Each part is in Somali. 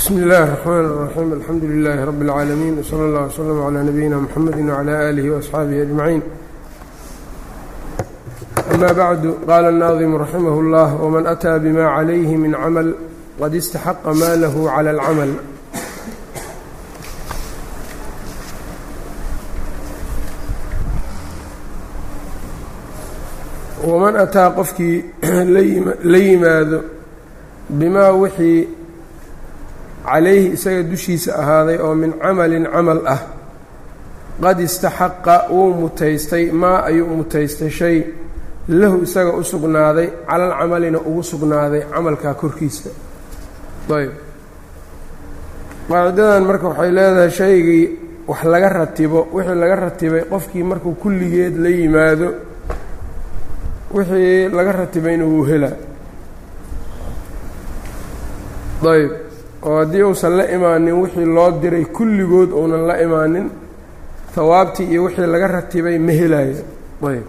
bsm اllahi الرحmn الرaxيim alxamdu لilaahi rab اlcaalamiin wslى اllah wslm عlى nabiyina mxamedi wعlى alihi وaصxaabihi أجmaciin ama bacdu qaala الnaadimu raximah اllah wman أtىa bma عalayhi min camal qad istaxaqa ma lahu clى اlcamal waman ataa qofkii la yimaado bimaa wixii calayhi isaga dushiisa ahaaday oo min camalin camal ah. Qad istaxaqa wuu mutaystay maa ayuu mutaystay shay. Lahu isaga u sugnaaday calal camalina ugu sugnaaday camalkaa korkiisa. Ayb. Qaacidadan marka waxay leedahay shaygii wax laga ratibo wixii laga ratibay qofkii markuu kulligeed la yimaado wixii laga ratibayna wuu helaa. Ayb oo haddii uusan la imaanin wixii loo diray kulligood uunan la imaanin hawaabtii iyo wixii laga ratibay ma helaayo. Ayb.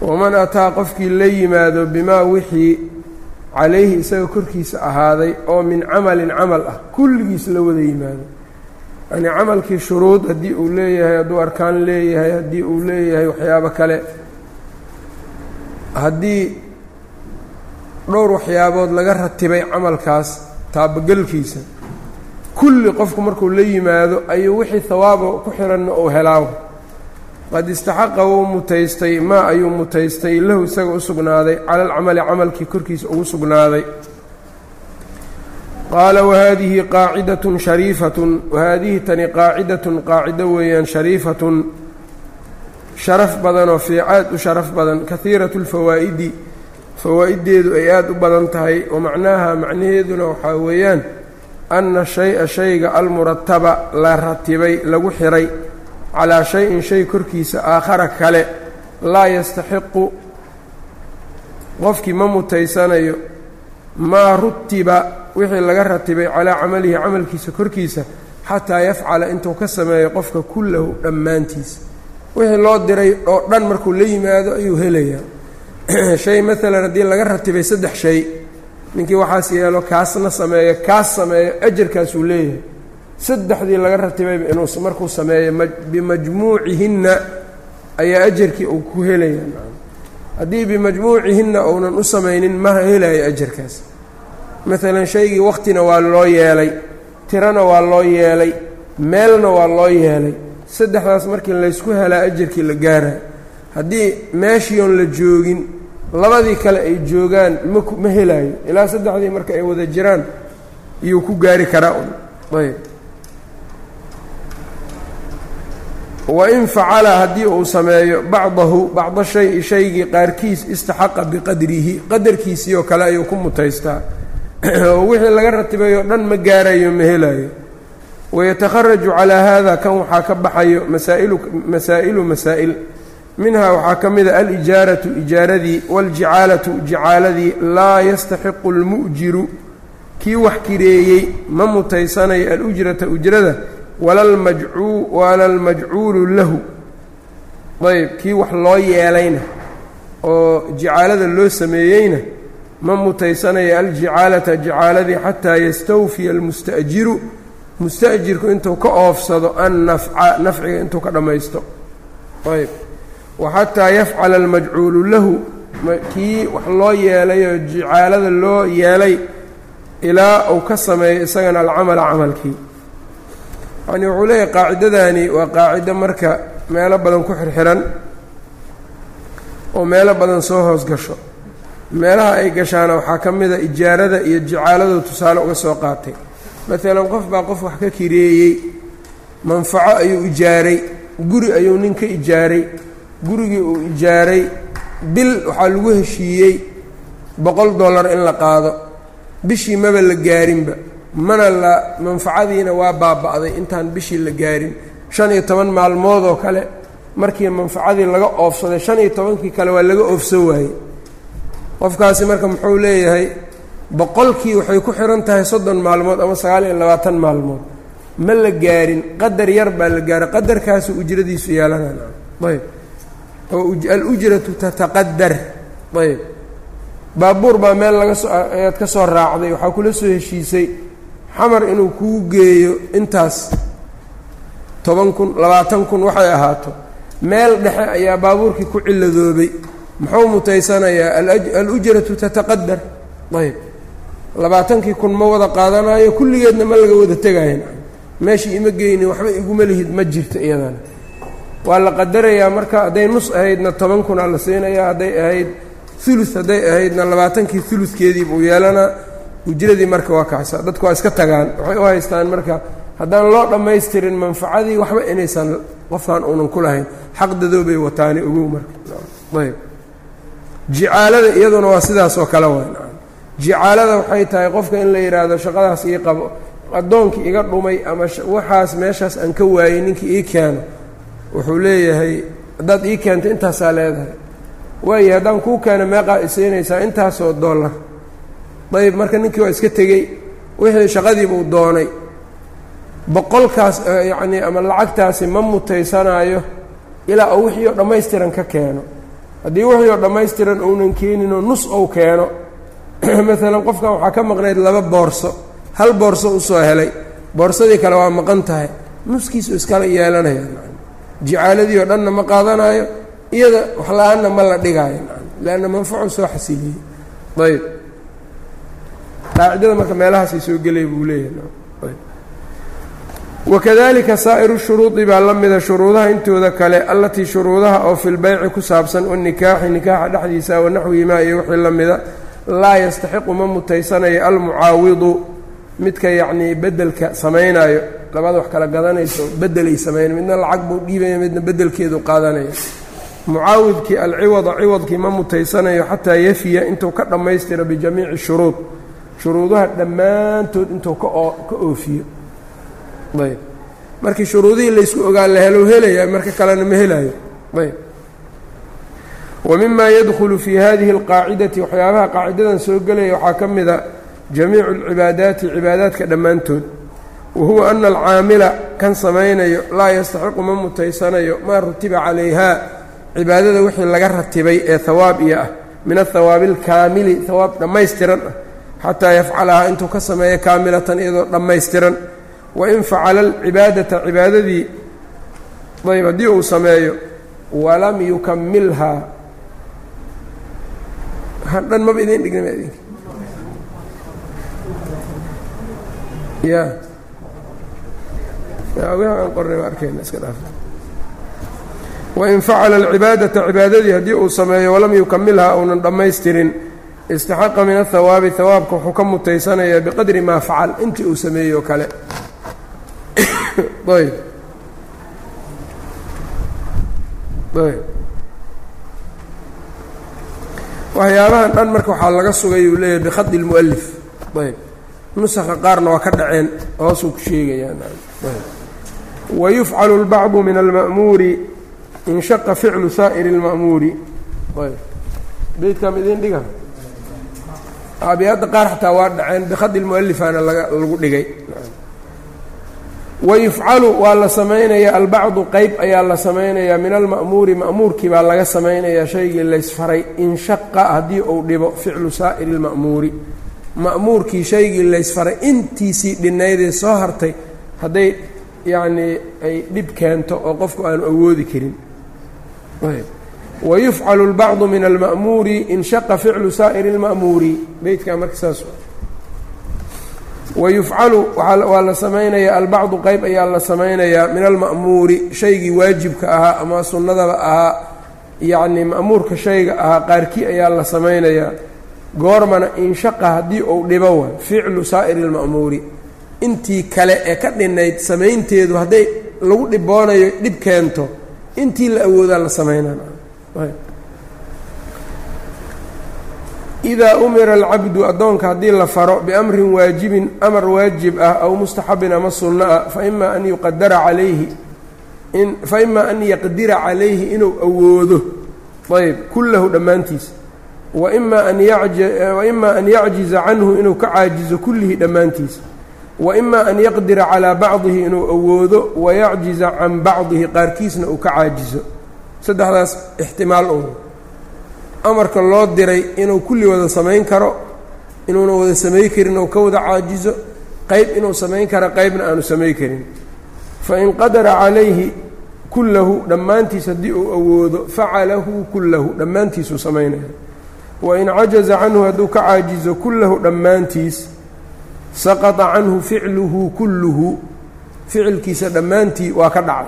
Waman ataa qofkii la yimaado bimaa wixii calayhi isaga korkiisa ahaaday oo min camalin camal ah kulligiis la wada yimaado. Yacnii camalkii shuruud haddii uu leeyahay hadduu arkaan leeyahay haddii uu leeyahay waxyaabo kale. Haddii dhowr waxyaabood laga ratibay camalkaas taabagelkiisa kulli qofku markuu la yimaado ayuu wixii hawaaba ku xihanna uu helaawo. Qad istaxaqa wuu mutaystay maa ayuu mutaystay lahu isaga u sugnaaday cala alcamali camalkii korkiisa ugu sugnaaday. Qaala wahaadihi qaacidatun shariifatun wahaadihi tani qaacidatun qaacido weeyaan shariifatun. Sharaf badan oo fiicaad u sharaf badan kahiiratu lfawaa'idi fawaa'iddeedu ay aada u badan tahay wa macnaaha macnaheeduna waxaa weeyaan anna shay-a shayga almurataba la ratibay lagu xiray calaa shay-in shay korkiisa aakhara kale laa yastaxiqu qofkii ma mutaysanayo maa rutiba wixii laga ratibay calaa camalihi camalkiisa korkiisa xataa yafcala intuu ka sameeyo qofka kullahu dhammaantiisa wixii loo diray oo dhan markuu la yimaado ayuu helayaa shay maalan haddii laga ratibay saddex shay ninkii waxaas yeelo kaasna sameeyo kaas sameeyo ajarkaasuu leeyahay. Saddexdii laga ratibayba inuu markuu sameeyo bimajmuucihinna ayaa ajarkii uu ku helaya haddii bimajmuucihinna uunan u samaynin ma helayo ajarkaas maalan shaygii wakhtina waa loo yeelay tirana waa loo yeelay meelna waa loo yeelay. Saddexdaas markii laysku helaa ajarkii la gaarayo haddii meeshii oon la joogin labadii kale ay joogaan mak ma helaayo. Ilaa saddexdii marka ay wada jiraan iyuu ku gaari karaa un. Ayb. Wain facala haddii uu sameeyo bacdahu bacda shay shaygii qaarkiis istaxaqa biqadrihi qadarkiisii oo kale ayuu ku mutaystaa. Oo wixii laga ratibay oo dhan ma gaarayo ma helaayo. Wayatakharaju calaa haada kan waxaa ka baxayo masaa'ilu masaa'ilu masaa'il minhaa waxaa ka mida alijaaratu ijaaradii waاljicaalatu jicaaladii laa yastaxiqu اlmu'jiru kii wax kireeyey ma mutaysanayo alujrata ujrada wala almajcuulu lahu. Ayb kii wax loo yeelayna oo jicaalada loo sameeyeyna ma mutaysanayo aljicaalata jicaaladii xataa yastawfiya almusta'jiru. Musta'jirku intuu ka oofsado annafca nafciga intuu ka dhammaysto ayb waxataa yafcala almajcuulu lahu kii wax loo yeelay oo jicaalada loo yeelay ilaa uu ka sameeyo isagana alcamala camalkii. Yacnii wuxuu leeyahay qaacidadani waa qaacido marka meelo badan ku xirxiran oo meelo badan soo hoos gasho. Meelaha ay gashaana waxaa ka mida ijaarada iyo jicaaladu tusaale uga soo qaatay. Maalan qof baa qof wax ka kireeyey manfaco ayuu ijaaray guri ayuu nin ka ijaaray gurigii uu ijaaray bil waxaa lagu heshiiyey boqol dollar in la qaado. Bishii maba la gaarinba mana la manfacadiina waa baaba'day intaan bishii la gaarin. Shan iyo toban maalmood oo kale markii manfacadii laga oofsaday shan iyo tobankii kale waa laga oofsan waayey. Qofkaasi marka muxuu leeyahay boqolkii waxay ku xihan tahay soddon maalmood ama sagaal iyo labaatan maalmood. Ma la gaarin qadar yar baa la gaaray qadarkaasu ujradiisu yeelanana ayb oo alujratu tataqadar ayb. Baabuur baa meel laga soo ayaad ka soo raacday waxaa kula soo heshiisay xamar inuu kuu geeyo intaas toban kun labaatan kun waxay ahaato. Meel dhexe ayaa baabuurkii ku ciladoobay muxuu mutaysanayaa alujratu tataqadar ayb. Labaatankii kun ma wada qaadanayo kulligeedna ma laga wada tegayan meeshii ima geyni waxba iguma lihid ma jirto iyadana waa la qadarayaa marka hadday nus ahaydna toban kunaa la siinayaa hadday ahayd ulu hadday ahaydna labaatankii uludkeedii buu yeelanaa ujradii marka waa kacsa dadku waa iska tagaan waxay u haystaan marka haddaan loo dhammaystirin manfacadii waxba inaysan qofkan uunan ku lahayn. Xaqdadoobay wataani ogow marka. Ayb. Jicaalada iyaduna waa sidaas oo kale waay. Jicaalada waxay tahay qofka in la yidhaahdo shaqadaas ii qabo addoonkii iga dhumay ama waxaas meeshaas aan ka waayey ninkii ii keeno wuxuu leeyahay haddaad ii keento intaasaa leedahay. Waayo haddaan kuu keeno meeqaa isiinaysaa intaasoo dollar ayb marka ninkii waa iska tegey wixii shaqadiibuu doonay. Boqolkaas yacnii ama lacagtaasi ma mutaysanaayo ilaa uu wixii oo dhammaystiran ka keeno. Haddii wixii oo dhammaystiran uunan keeninoo nus ou keeno maalan qofkan waxaa ka maqnayd laba boorso hal boorso u soo helay. Boorsadii kale waa maqan tahay. Nuskiisu iskala yeelanaya jicaaladii oo dhanna ma qaadanayo iyada wax la'aanna ma la dhigaayo. Leanna manfacu soo xasiliyey ayb. Qaacidada marka meelahaasay soo gelaya buu leeyahay. Wakadalika saa'iru shuruudi baa la mida shuruudaha intooda kale allatii shuruudaha oo fi lbeyci ku saabsan wanikaaxi nikaaxa dhexdiisa wanaxwihimaa iyo wixii la mida laa yastaxiqu ma mutaysanayo almucaawidu midka yacnii bedelka samaynayo labada wax kala gadanayso bedelay samayna midna lacag buu dhiibaya midna bedelkeedu qaadanaya. Mucaawidkii alciwada ciwadkii ma mutaysanayo xataa yafiya intuu ka dhammaystiro bijamiici shuruud. Shuruudaha dhammaantood intuu ka oofiyo. Ayb. Markii shuruudihii laysku ogaa la helo helayaa marka kalena ma helayo. Ayb. Wa mima yadkhulu fii hadihi اlqaacidati waxyaabaha qaacidadan soo gelaya waxaa ka mida jamiicu اlcibaadaati cibaadaadka dhammaantood wa huwa ana alcaamila kan samaynayo laa yastaxiqu ma mutaysanayo maa rutiba calayhaa cibaadada wixii laga ratibay ee hawaab iyo ah min athawaabi alkaamili hawaab dhammaystiran ah xataa yafcalahaa intuu ka sameeyo kaamilatan iyadoo dhammaystiran wain facala alcibaadata cibaadadii ayb haddii uu sameeyo walam yukamilhaa dhan maba idin dhigna idinka ya wain facala alcibaadata cibaadadii haddii uu sameeyo walam yukamilhaa uunan dhammaystirin istaxaqa min athawaabi hawaabka wuxuu ka mutaysanayaa biqadri maa facal intii uu sameeyey oo kale. Ayb ayb waxyaabahan dhan marka waxaa laga sugay uu leeyahay bikhadi اlmu'alif ayb nusakha qaarna waa ka dhaceen hoosuu ku sheegayaa wayufcalu اlbacdu min alma'muuri inshaqa ficlu saa'iri اlma'muuri ayb beydkaama idin dhiga abiyaadda qaar xataa waa dhaceen bikhadi lmu'alifaana lagu dhigay wayufcalu waa la samaynayaa albacdu qeyb ayaa la samaynayaa min alma'muuri ma'muurkii baa laga samaynayaa shaygii laysfaray inshaqa haddii uu dhibo ficlu saa'iri اlma'muuri ma'muurkii shaygii laysfaray intiisii dhinnaydee soo hartay hadday yacnii ay dhib keento oo qofku aanu awoodi karin wayufcalu اlbacdu min alma'muuri inshaqa ficlu saa'iri اlma'muuri beytkaa marka saas wayufcalu waa la samaynayaa albacdu qeyb ayaa la samaynayaa min alma'muuri shaygii waajibka ahaa ama sunnadaba ahaa yacnii ma'muurka shayga ahaa qaarkii ayaa la samaynayaa goormana inshaqa haddii uu dhibo wa ficlu saa'iri اlma'muuri intii kale ee ka dhinayd samaynteedu hadday lagu dhiboonayo dhib keento intii la awoodaa la samaynaa idaa umira alcabdu addoonka haddii la faro biamrin waajibin amar waajib ah aw mustaxabin ama sunno ah faima an yuqadara calayhi fa ima an yaqdira calayhi inuu awoodo. Ayb. Kullahu dhammaantiisa waima an yacjiza canhu inuu ka caajizo kullihi dhammaantiisa waima an yaqdira calaa bacdihi inuu awoodo wayacjiza can bacdihi qaarkiisna uu ka caajizo saddexdaas ixtimaal un amarka loo diray inuu kulli wada samayn karo inuuna wada samay karin ou ka wada caajizo qayb inuu samayn kara qaybna aanu samayn karin. Fain qadara calayhi kullahu dhammaantiis haddii uu awoodo facalahu kullahu dhammaantiisuu samaynaya wain cajaza canhu hadduu ka caajizo kullahu dhammaantiis saqata canhu ficluhu kulluhu ficilkiisa dhammaantii waa ka dhacay.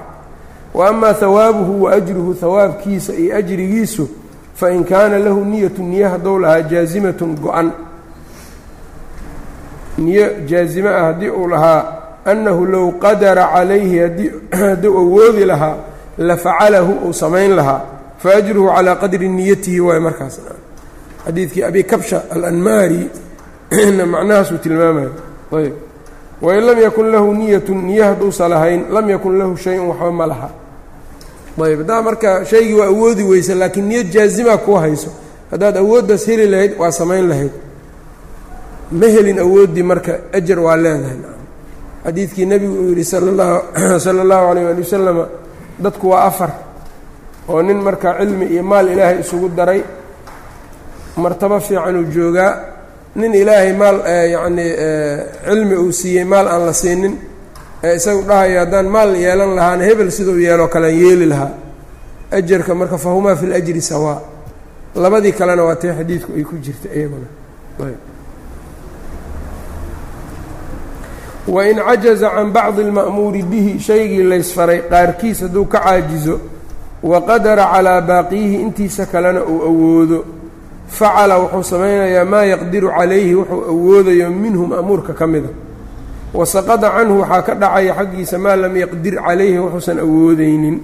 Wa amaa hawaabuhu wa ajruhu hawaabkiisa iyo ajrigiisu fain kaana lahu niyatu niyo hadduu lahaa jaazimatun go-an. Niyo jaazime ah haddii uu lahaa annahu low qadara calayhi hadduu awoodi lahaa la facalahu uu samayn lahaa fa ajruhu calaa qadri niyatihi waay markaas xadiidkii abi kabsha alanmaari macnahaasuu tilmaamaya ayb wain lam yakun lahu niyatun niyo hadduusa lahayn lam yakun lahu shay-un waxba ma laha. Ayb haddaa marka shaygii waa awoodi weysa laakiin niyad jaazima kuu hayso. Haddaad awooddaas heli lahayd waa samayn lahayd. Ma helin awooddii marka ajar waa leedahay. Xadiidkii nebigu uu yidhi sala allahu alayh ali wasalama dadku waa afar oo nin marka cilmi iyo maal ilaahay isugu daray martabo fiican uu joogaa nin ilaahay maal yacnii cilmi uu siiyey maal aan la siinin ee isagu dhahayo haddaan maal yeelan lahaana hebel siduu yeeloo kalean yeeli lahaa. Ajarka marka fahumaa fi ljri sawaa labadii kalena waa tee xadiidku ay ku jirta iyaguna. Wain cajaza can bacdi اlma'muuri bihi shaygii laysfaray qaarkiis hadduu ka caajizo wa qadara calaa baaqiyihi intiisa kalena uu awoodo facala wuxuu samaynayaa maa yaqdiru calayhi wuxuu awoodayo minhu ma'muurka ka mida. Wa saqada canhu waxaa ka dhacaya xaggiisa maa lam yaqdir calayhi wuxuusan awoodaynin.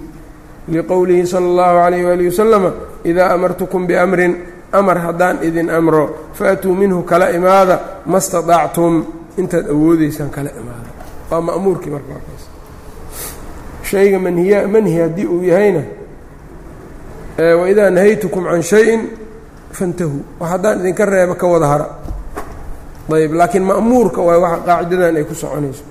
Liqowlihi sala اllahu calayh waali wasalama idaa amartukum biamrin amar haddaan idin amro faatuu minhu kala imaada ma staطactum intaad awoodeysaan kala imaada. Waa ma'muurkii markaas shayga manhiya manhi haddii uu yahayna waidaa nahaytukum can shayin fantahuu wax haddaan idinka reebo ka wada hara. Ayb laakiin ma'muurka waa waxa qaacidadan ay ku soconayso.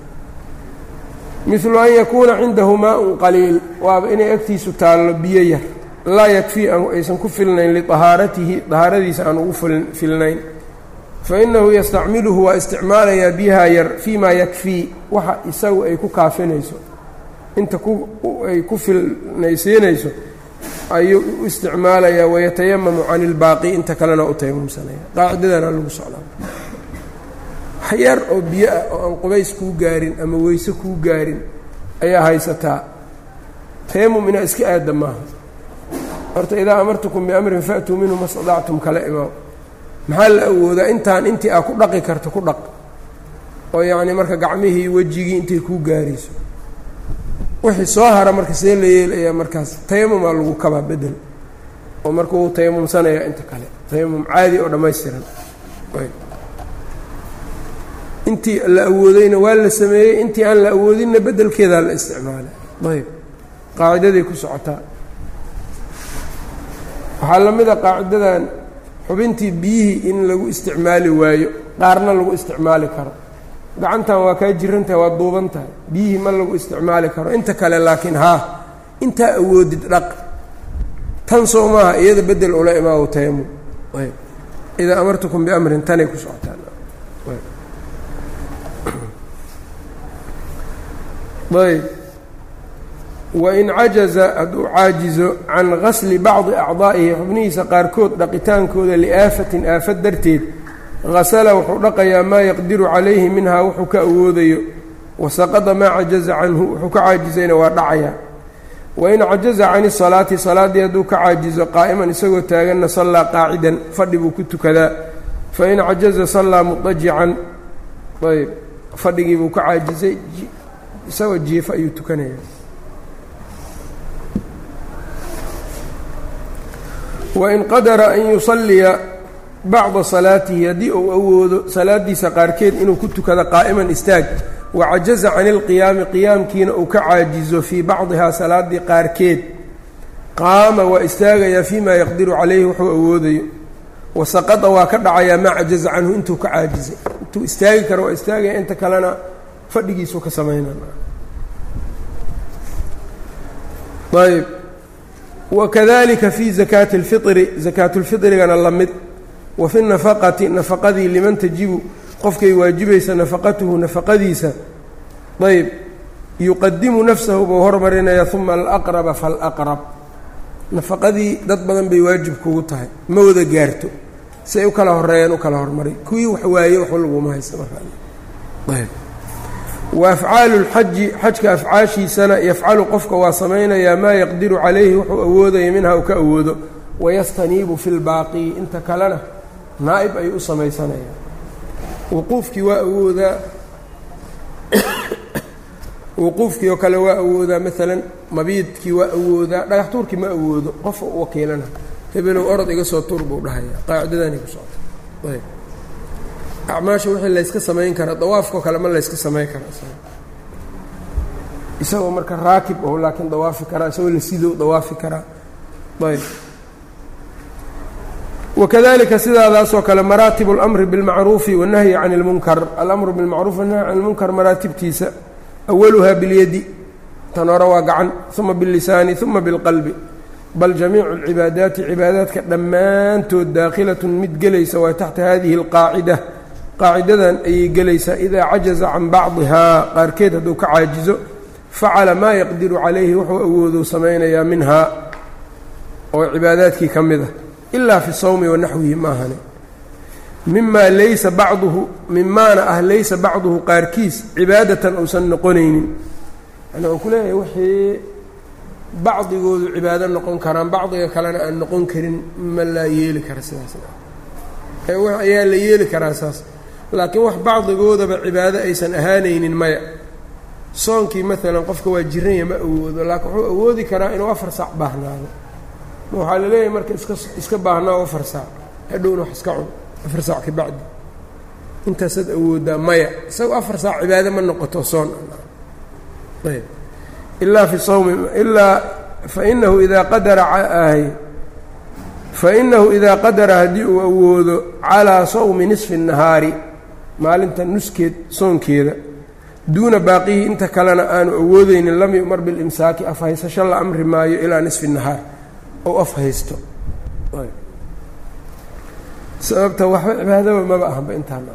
Milu an yakuuna cindahu maa-un qaliil. Waaba inay agtiisu taallo biyo yar. Laa yakfii aysan ku filnayn liطahaaratihi dahaaradiisa aan ugu filnayn. Fainahu yastacmiluhu waa isticmaalayaa biyaha yar fii maa yakfii waxa isagu ay ku kaafinayso. Inta ay ku filnaysiinayso ayuu u isticmaalayaa wayatayamamu can ilbaaqi inta kalena u tayamumsanaya qaacidadana lagu socdaa wax yar oo biyo ah oo aan qubays kuu gaarin ama weyse kuu gaarin ayaa haysataa. Tayamum inaa iska aada maaha. Horta idaa amartukum biamrin fa'tuu minhu ma stadactum kala imaam maxaa la awoodaa intaan intii aa ku dhaqi karto ku dhaq? Oo yacni marka gacmihii wejigii intay kuu gaarayso wixii soo hara marka see la yeelayaa markaas tayamumaa lagu kabaa bedel. Oo marka uu tayamumsanayaa inta kale. Tayamum caadi oo dhammaystiran. Intii la awoodayna waa la sameeyey intii aan la awoodinna bedelkeedaa la isticmaalay ayb. Qaacidaday ku socotaa. Waxaa la mid a qaacidadan xubintii biyihii in lagu isticmaali waayo qaarna lagu isticmaali karo gacantan waa kaa jiran tahay waa duuban tahay biyihii ma lagu isticmaali karo. Inta kale laakiin haa intaa awoodid dhaq. Tan soo maaha iyada bedel ula imaawo tayamum idaa amartukum biamrin tanay ku socotaan. Ayb. Wain cajaza hadduu caajizo can gasli bacdi acdaa'ihi xubnihiisa qaarkood dhaqitaankooda liaafatin aafad darteed hasala wuxuu dhaqayaa maa yaqdiru calayhi minhaa wuxuu ka awoodayo. Wasaqada maa cajaza canhu wuxuu ka caajizayna waa dhacayaa wain cajaza can isalaati salaaddii hadduu ka caajizo qaa'iman isagoo taaganna sallaa qaacidan fadhi buu ku tukadaa. Fain cajaza sallaa mudajican ayb fadhigii buu ka caajizay isagoo jiifo ayuu tukanaya wain qadara an yusalliya bacda salaatihi haddii uu awoodo salaadiisa qaarkeed inuu ku tukado qaa'iman istaag wacajaza can ilqiyaami qiyaamkiina uu ka caajizo fii bacdihaa salaaddii qaarkeed. Qaama waa istaagayaa fii maa yaqdiru calayhi wuxuu awoodayo. Wasaqada waa ka dhacayaa maa cajaza canhu intuu ka caajizay. Intuu istaagi karo waa istaagaya inta kalena fadhigiisuu ka samaynaya ayb wakadalika fi zakaati اlfiri zakaatulfiطrigana la mid wa fi nafaqati nafaqadii liman tajibu qofkay waajibaysa nafaqatuhu nafaqadiisa ayb yuqadimu nafsahu buu hormarinaya uma alaqraba falaqrab. Nafaqadii dad badan bay waajib kugu tahay ma wada gaarto. Si ay u kala horeeyaan u kala hormaray kuwii wax waaye waxba laguma haysta markaayb wa afcaalu lxaji xajka afcaashiisana yafcalu qofka waa samaynayaa maa yaqdiru calayhi wuxuu awoodaya minha uu ka awoodo. Wayastaniibu fi lbaaqi inta kalena naa'ib ayuu u samaysanayaan wuquufkii waa awoodaa. Wuquufkii oo kale waa awoodaa. Maalan mabiidkii waa awoodaa. Dhagax tuurkii ma awoodo. Qofa u wakiilana. Hebelow orod iga soo tuur buu dhahaya qaacidadani ku socota. Ayb. Acmaasha wixii layska samayn karaa. Dawaafkao kale ma layska samayn karaa. Isagoo marka raakib oo laakiin dawaafi karaa. Isagoo la sidow dawaafi karaa. Ayb wakadalika sidaadaasoo kale maraatib اlamri biاlmacruufi wالnahyi can اlmunkar alamru biاlmacruuf wالnahyi can اlmunkar maraatibtiisa awaluhaa biاlyadi tan hore waa gacan uma biاllisaani uma biاlqalbi bal jamiicu اlcibaadaati cibaadaadka dhammaantood daakhilatun mid gelaysa waa taxta hadihi اlqaacida qaacidadan ayay gelaysaa idaa cajaza can bacdihaa qaarkeed hadduu ka caajizo facala maa yaqdiru calayhi wuxuu awoodou samaynayaa minhaa oo cibaadaadkii ka mid ah ilaa fi sawmi wanaxwihi maahane mimaa laysa bacduhu mimaana ah laysa bacduhu qaarkiis cibaadatan uusan noqonaynin yani uu ku leeyahay wixii bacdigoodu cibaado noqon karaan bacdiga kalena aan noqon karin ma laa yeeli kara sidaas ayaa la yeeli karaa saas laakiin wax bacdigoodaba cibaado aysan ahaanaynin maya soonkii maalan qofka waa jiranya ma awoodo laakiin wuxuu awoodi karaa inuu afar saac baahnaado waxaa la leeyahay marka iska iska baahnaa afar saac hadhowna wax iska cun afar saac ka bacdi intaasaad awooddaa maya isagoo afar saac cibaado ma noqoto soon ayb ilaa fi sawmi ilaa fainahu idaa qadara ahy fainahu idaa qadara haddii uu awoodo calaa sawmi nisfi الnahaari maalinta nuskeed soonkeeda duuna baaqihi inta kalena aanu awoodeynin lam yu'mar biاlimsaaki afhaysasho la amri maayo ilaa nisfi الnahaar ou af haysto. Sababta waxba cibaadaba maba ahanba intaan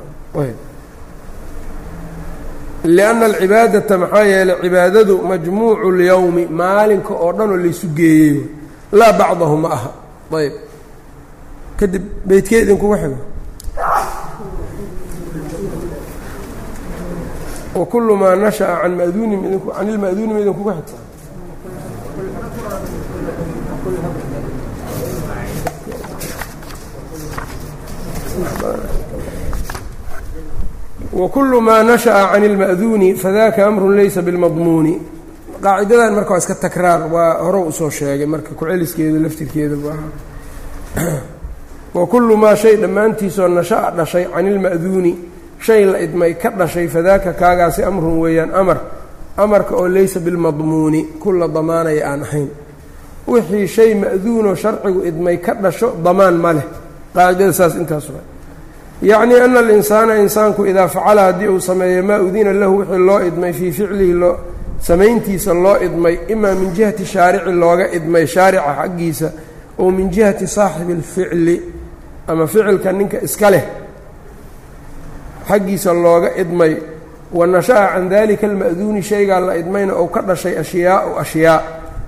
lianna alcibaadata maxaa yeelay cibaadadu majmuucu اlyowmi maalinka oo dhan oo laysu geeyey laa bacdahu ma aha. Ayb. Kadib beydkee idinkuga xigo. Wakulu maa nashaأa can maduunin can ilma'duuni ma idinkuga xigta wkul maa nashaأa can اlma'duuni fadaka amru laysa biاlmadmuuni qaacidadan marka waa iska takraar waa hore usoo sheegay marka ku-celiskeedu laftirkeeda wakulu maa shay dhammaantiisoo nashaأa dhashay can ilma'duuni shay la idmay ka dhashay fadaaka kaagaasi amrun weeyaan amar amarka oo laysa bilmadmuuni kula damaanaya aan ahayn wixii shay ma'duunoo sharcigu idmay ka dhasho damaan ma leh qaacidada saas intaas wa yacnii ana alinsaana insaanku idaa facala haddii uu sameeyo maa udina lahu wixii loo idmay fii ficlihi loo samayntiisa loo idmay imaa min jihati shaarici looga idmay shaarica xaggiisa oo min jihati saaxibi اlficli ama ficilka ninka iska leh xaggiisa looga idmay wa nasha'a can dalika alma'duuni shaygaa la idmayna ou ka dhashay ashyaau ashyaa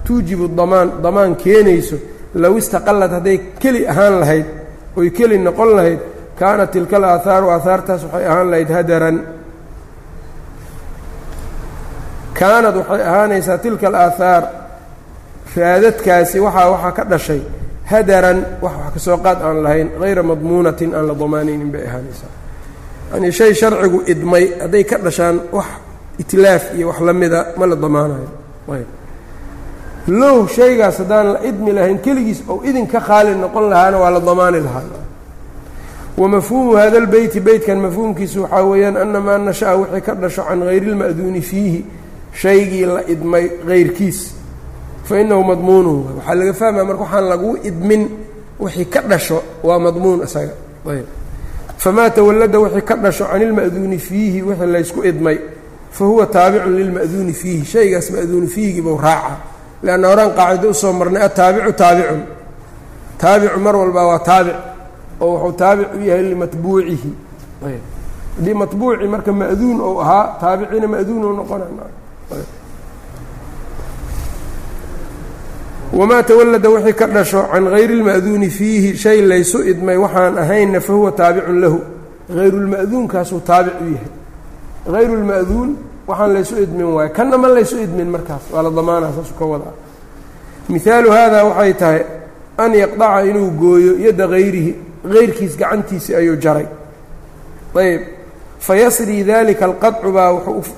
tuujibu damaan damaan keenayso low istaqallad hadday keli ahaan lahayd oy keli noqon lahayd kaanat tilka alaahaaru aahaartaas waxay ahaan lahayd hadaran. Kaanad waxay ahaanaysaa tilka alaahaar raadadkaasi waxaa waxaa ka dhashay hadaran wax wax ka soo qaad aan lahayn hayra madmuunatin aan la damaanaynin bay ahaanaysaa. Yanii shay sharcigu idmay hadday ka dhashaan wax itlaaf iyo wax la mida ma la damaanayo. Ayb low shaygaas haddaan la idmi lahayn keligiis ou idinka khaali noqon lahaana waa la damaani lahaa. Wamafhuumu hada lbeyti beytkan mafhuumkiisu waxaa weeyaan ana maa nasha'a wixii ka dhasho can hayri اlma'duuni fiihi shaygii la idmay hayrkiis fa inahu madmuunuhu waxaa laga fahmaya marka waxaan laguu idmin wixii ka dhasho waa madmuun isaga. Ayb. Famaa tawallada wixii ka dhasho can ilma'duuni fiihi wixii laysku idmay fa huwa taabicun lilma'duuni fiihi. Shaygaas ma'duuni fiihigibuu raaca leanna horaan qaacido u soo marnay ataabicu taabicun taabicu mar walba waa taabic oo wuxuu taabic u yahay limatbuucihi haddii matbuuci marka ma'duun ou ahaa taabiciina ma'duun ou noqona wamaa tawallada wixii ka dhasho can hayri اlma'duuni fiihi shay laysu idmay waxaan ahaynna fahuwa taabicun lahu hayrulma'duunkaasuu taabic u yahay hayru lma'duun waxaan laysu idmin waayo kanna ma laysu idmin markaas. Waa la damaanaa saasu ka wadaa. Mihaalu haadaa waxay tahay an yaqdaca inuu gooyo yadda hayrihi hayrkiis gacantiisi ayuu jaray. Ayb fayasrii dalika alqadcu baa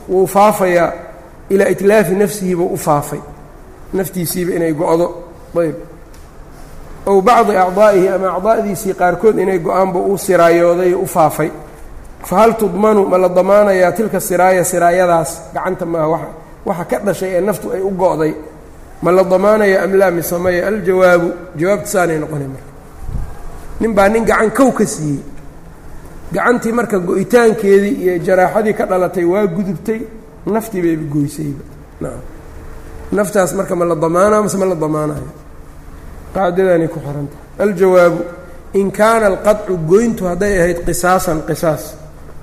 wuu faafayaa ilaa itlaafi nafsihi buu u faafay. Naftiisiiba inay go-do. Ayb ow bacdi acdaa'ihi ama acdaa'diisii qaarkood inay go'aanba u siraayooday u faafay fahal tudmanu ma la damaanayaa tilka siraaya siraayadaas gacanta maaha waxa ka dhashay ee naftu ay u go'day. ma la damaanaya am laa mise maya aljawaabu jawaabta saanay noqonay marka. nin baa nin gacan kow ka siiyey. gacantii marka go-itaankeedii iyo jaraaxadii ka dhalatay waa gudubtay. naftii bayba goysayba. naftaas marka ma la damaanaa mase ma la damaanayo qaacidadanay ku xihan tahay aljawaabu in kaana alqadcu goyntu hadday ahayd qisaasan qisaas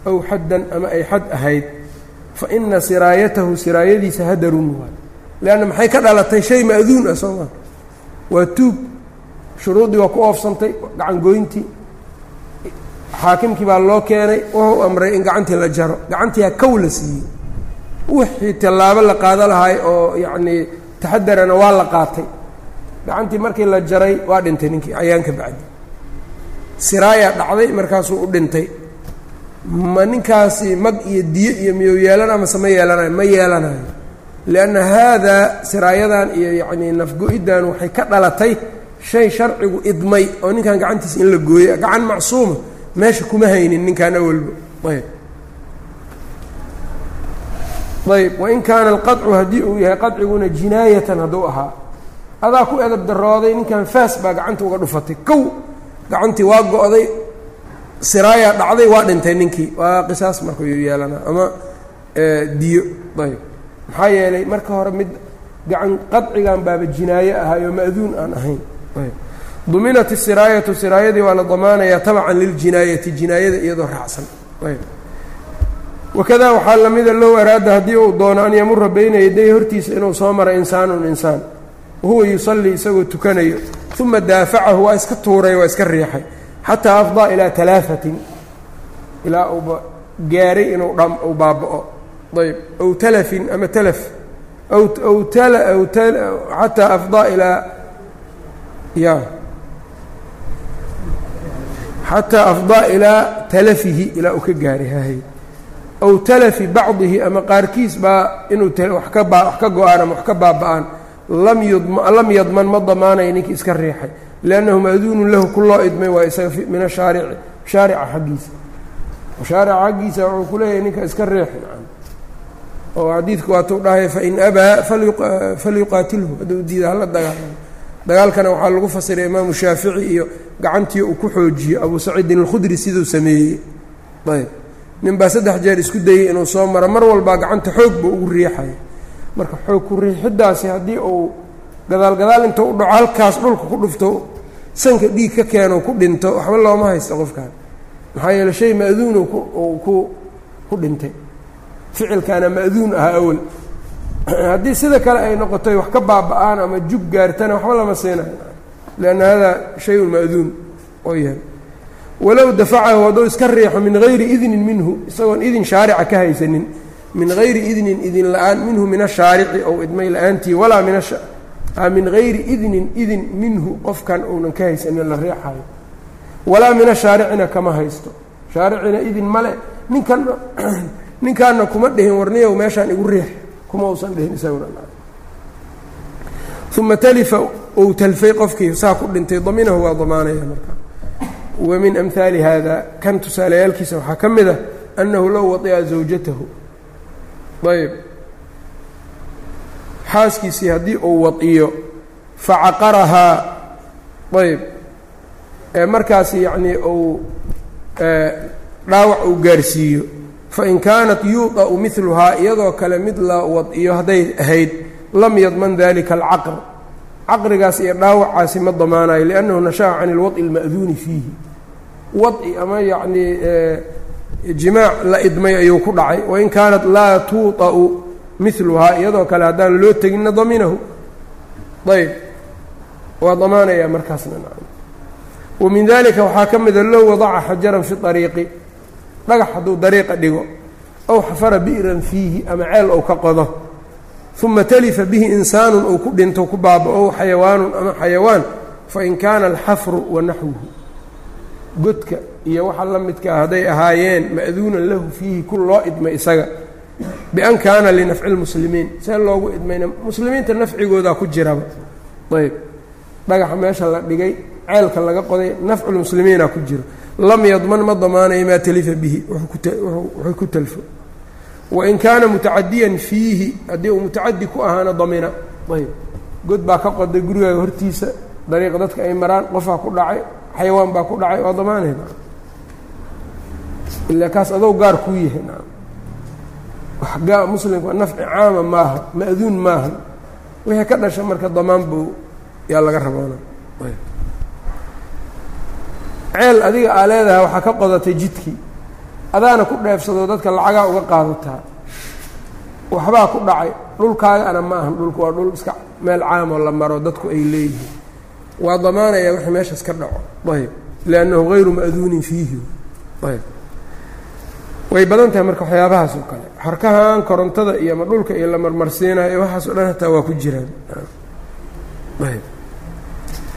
aw xaddan ama ay xad ahayd fa ina siraayatahu siraayadiisa hadarun waay leanna maxay ka dhalatay shay ma'duun ah soo maa waa tuug shuruuddii waa ku oofsantay gacan goyntii xaakimkii baa loo keenay wuxuu amray in gacantii la jaro gacantiiha kow la siiyey wixii tallaabo la qaado lahay oo yacnii taxadarana waa la qaatay gacantii markii la jaray waa dhintay ninkii cayaanka bacdi siraayaa dhacday markaasuu u dhintay ma ninkaasi mag iyo diyo iyo miyuu yeelana mase ma yeelanayo ma yeelanayo lianna haadaa siraayadan iyo yacnii nafgo-iddan waxay ka dhalatay shay sharcigu idmay oo ninkan gacantiisa in la gooya gacan macsuuma meesha kuma haynin ninkan awalba. Ayb. Ayb. Wain kaana alqadcu haddii uu yahay qadciguna jinaayatan hadduu ahaa adaa ku edab darooday ninkan faas baa gacanta uga dhufatay. Kow gacantii waa go-day siraayaa dhacday waa dhintay ninkii. Waa qisaas marka yuu yeelanaa ama diyo. Ayb maxaa yeelay marka hore mid gacan qadcigan baaba jinaaye ahaayoo ma'duun aan ahayn. Ayb duminat isiraayatu siraayadii waa la damaanayaa tabcan liljinaayati jinaayada iyadoo raacsan. Ayb wakadaa waxaa lamida low araada haddii uu doono an yamura bayna yaday hortiisa inuu soo maro insaanun insaan. Wahuwa yusallii isagoo tukanayo uma daafacahu waa iska tuuray waa iska riixay xataa afdaa ilaa talaafatin ilaa uuba gaaray inuu dham uu baaba'o. Ayb aw talafin ama talaf aw aw tala aw xataa afdaa ilaa ya. Xataa afdaa ilaa talafihi ilaa uu ka gaaray hahay aw talafi bacdihi ama qaarkiis baa inuu wax ka baa wax ka go'aan ama wax ka baaba'aan. Lam yudma lam yadman ma damaanaya ninkii iska riixay liannahu ma'duunun lahu ku loo idmay waa isaga min ashaarici shaarica xaggiisa shaarica xaggiisa wuxuu ku leeyahay ninka iska riix oo xadiidku waatuu dhahay fain abaa falyuqaatilhu hadduu diida hala dagaalamo dagaalkana waxaa lagu fasiray imaamu shaafici iyo gacantii uu ku xoojiyo abu saciidin alkhudri siduu sameeyey ayb nin baa saddex jeer isku dayey inuu soo maro mar walbaa gacanta xoog buu ugu riixaya marka xoog ku riixiddaasi haddii uu gadaal gadaal intuu u dhaco halkaas dhulka ku dhufto sanka dhiig ka keeno ku dhinto waxba looma haysto qofkaan. Maxaa yeele shay ma'duunu ku ku dhintay. Ficilkaana ma'duun ahaa awal. Haddii sida kale ay noqotay wax ka baaba'aan ama jug gaartana waxba lama siinayo lianna hada shayun ma'duun oo yahay. Walow dafacahu hadduu iska riixo min hayri idnin minhu isagoon idin shaarica ka haysanin min hayri idnin idin la'aan minhu min ashaarici ou idmay la'aantii walaa min min hayri idnin idin minhu qofkan uunan ka haysanin la riixayo. Walaa min ashaaricina kama haysto. Shaaricina idin male ninkan ninkaana kuma dhihin warniyow meeshaan igu riix kuma uusan dhihin isaguna uma talifa ou talfay qofkii saa ku dhintay daminahu waa damaanaya marka. Wa min amhaali hada kan tusaalayaalkiisa waxaa ka mid ah annahu low wadica zawjatahu. Ayb xaaskiisii haddii uu wadiyo facaqarahaa ayb markaas yacnii uu dhaawac uu gaarsiiyo. Fain kaanat yuuda'u miluhaa iyadoo kale mid la wadiyo hadday ahayd lam yadman dalika alcaqr. Caqrigaas iyo dhaawacaasi ma damaanayo liannahu nasha'a can ilwad'i alma'duuni fiihi. Wadci ama yacnii jimaac la idmay ayuu ku dhacay. Wain kaanat laa tuuطa'u miluhaa iyadoo kale haddaan loo teginna daminahu ayb waa damaanayaa markaasna wa min dalika waxaa ka mida low wadaca xajaran fi ariiqi dhagax hadduu dariiqa dhigo ow xafara bi'ran fiihi ama ceel ou ka qodo uma talifa bihi insaanun ou ku dhinto ku baaba-ow xayawaanun ama xayawaan fain kaana alxafru wa naxwuhu. Godka iyo waxa la midkaa hadday ahaayeen ma'duunan lahu fiihi ku loo idmay isaga bian kaana linafci lmuslimiin see loogu idmayna muslimiinta nafcigoodaa ku jiraba ayb dhagaxa meesha la dhigay ceelka laga qoday nafculmuslimiina ku jiro lam yadman ma damaanayo maa talifa bihi wuxuu ku talfo wain kaana mutacadiyan fiihi haddii uu mutacadi ku ahaana damina ayb god baa ka qoday gurigaaga hortiisa dariiqa dadka ay maraan qofaa ku dhacay xayawaan baa ku dhacay waa damaanay ilaa kaas adou gaar kuu yahay wax muslimka nafci caama maaha ma'duun maaha. Wixii ka dhasha marka damaan buu yaa laga raboona. Ceel adiga aa leedahay waxaa ka qodatay jidkii adaana ku dheefsado dadka lacagaa uga qaadataa waxbaa ku dhacay. Dhulkaagana ma ahan dhulku waa dhul iska meel caamoo la maro dadku ay leeyihiin. Waa damaanaya wixii meeshaas ka dhaco. Ayb. Liannahu hayru ma'duunin fiihi. Ayb way badan tahay marka waxyaabahaas oo kale. Xarkahan korontada iyo ama dhulka iyo la marmarsiinayo waxaas o dhan hataa waa ku jiraan.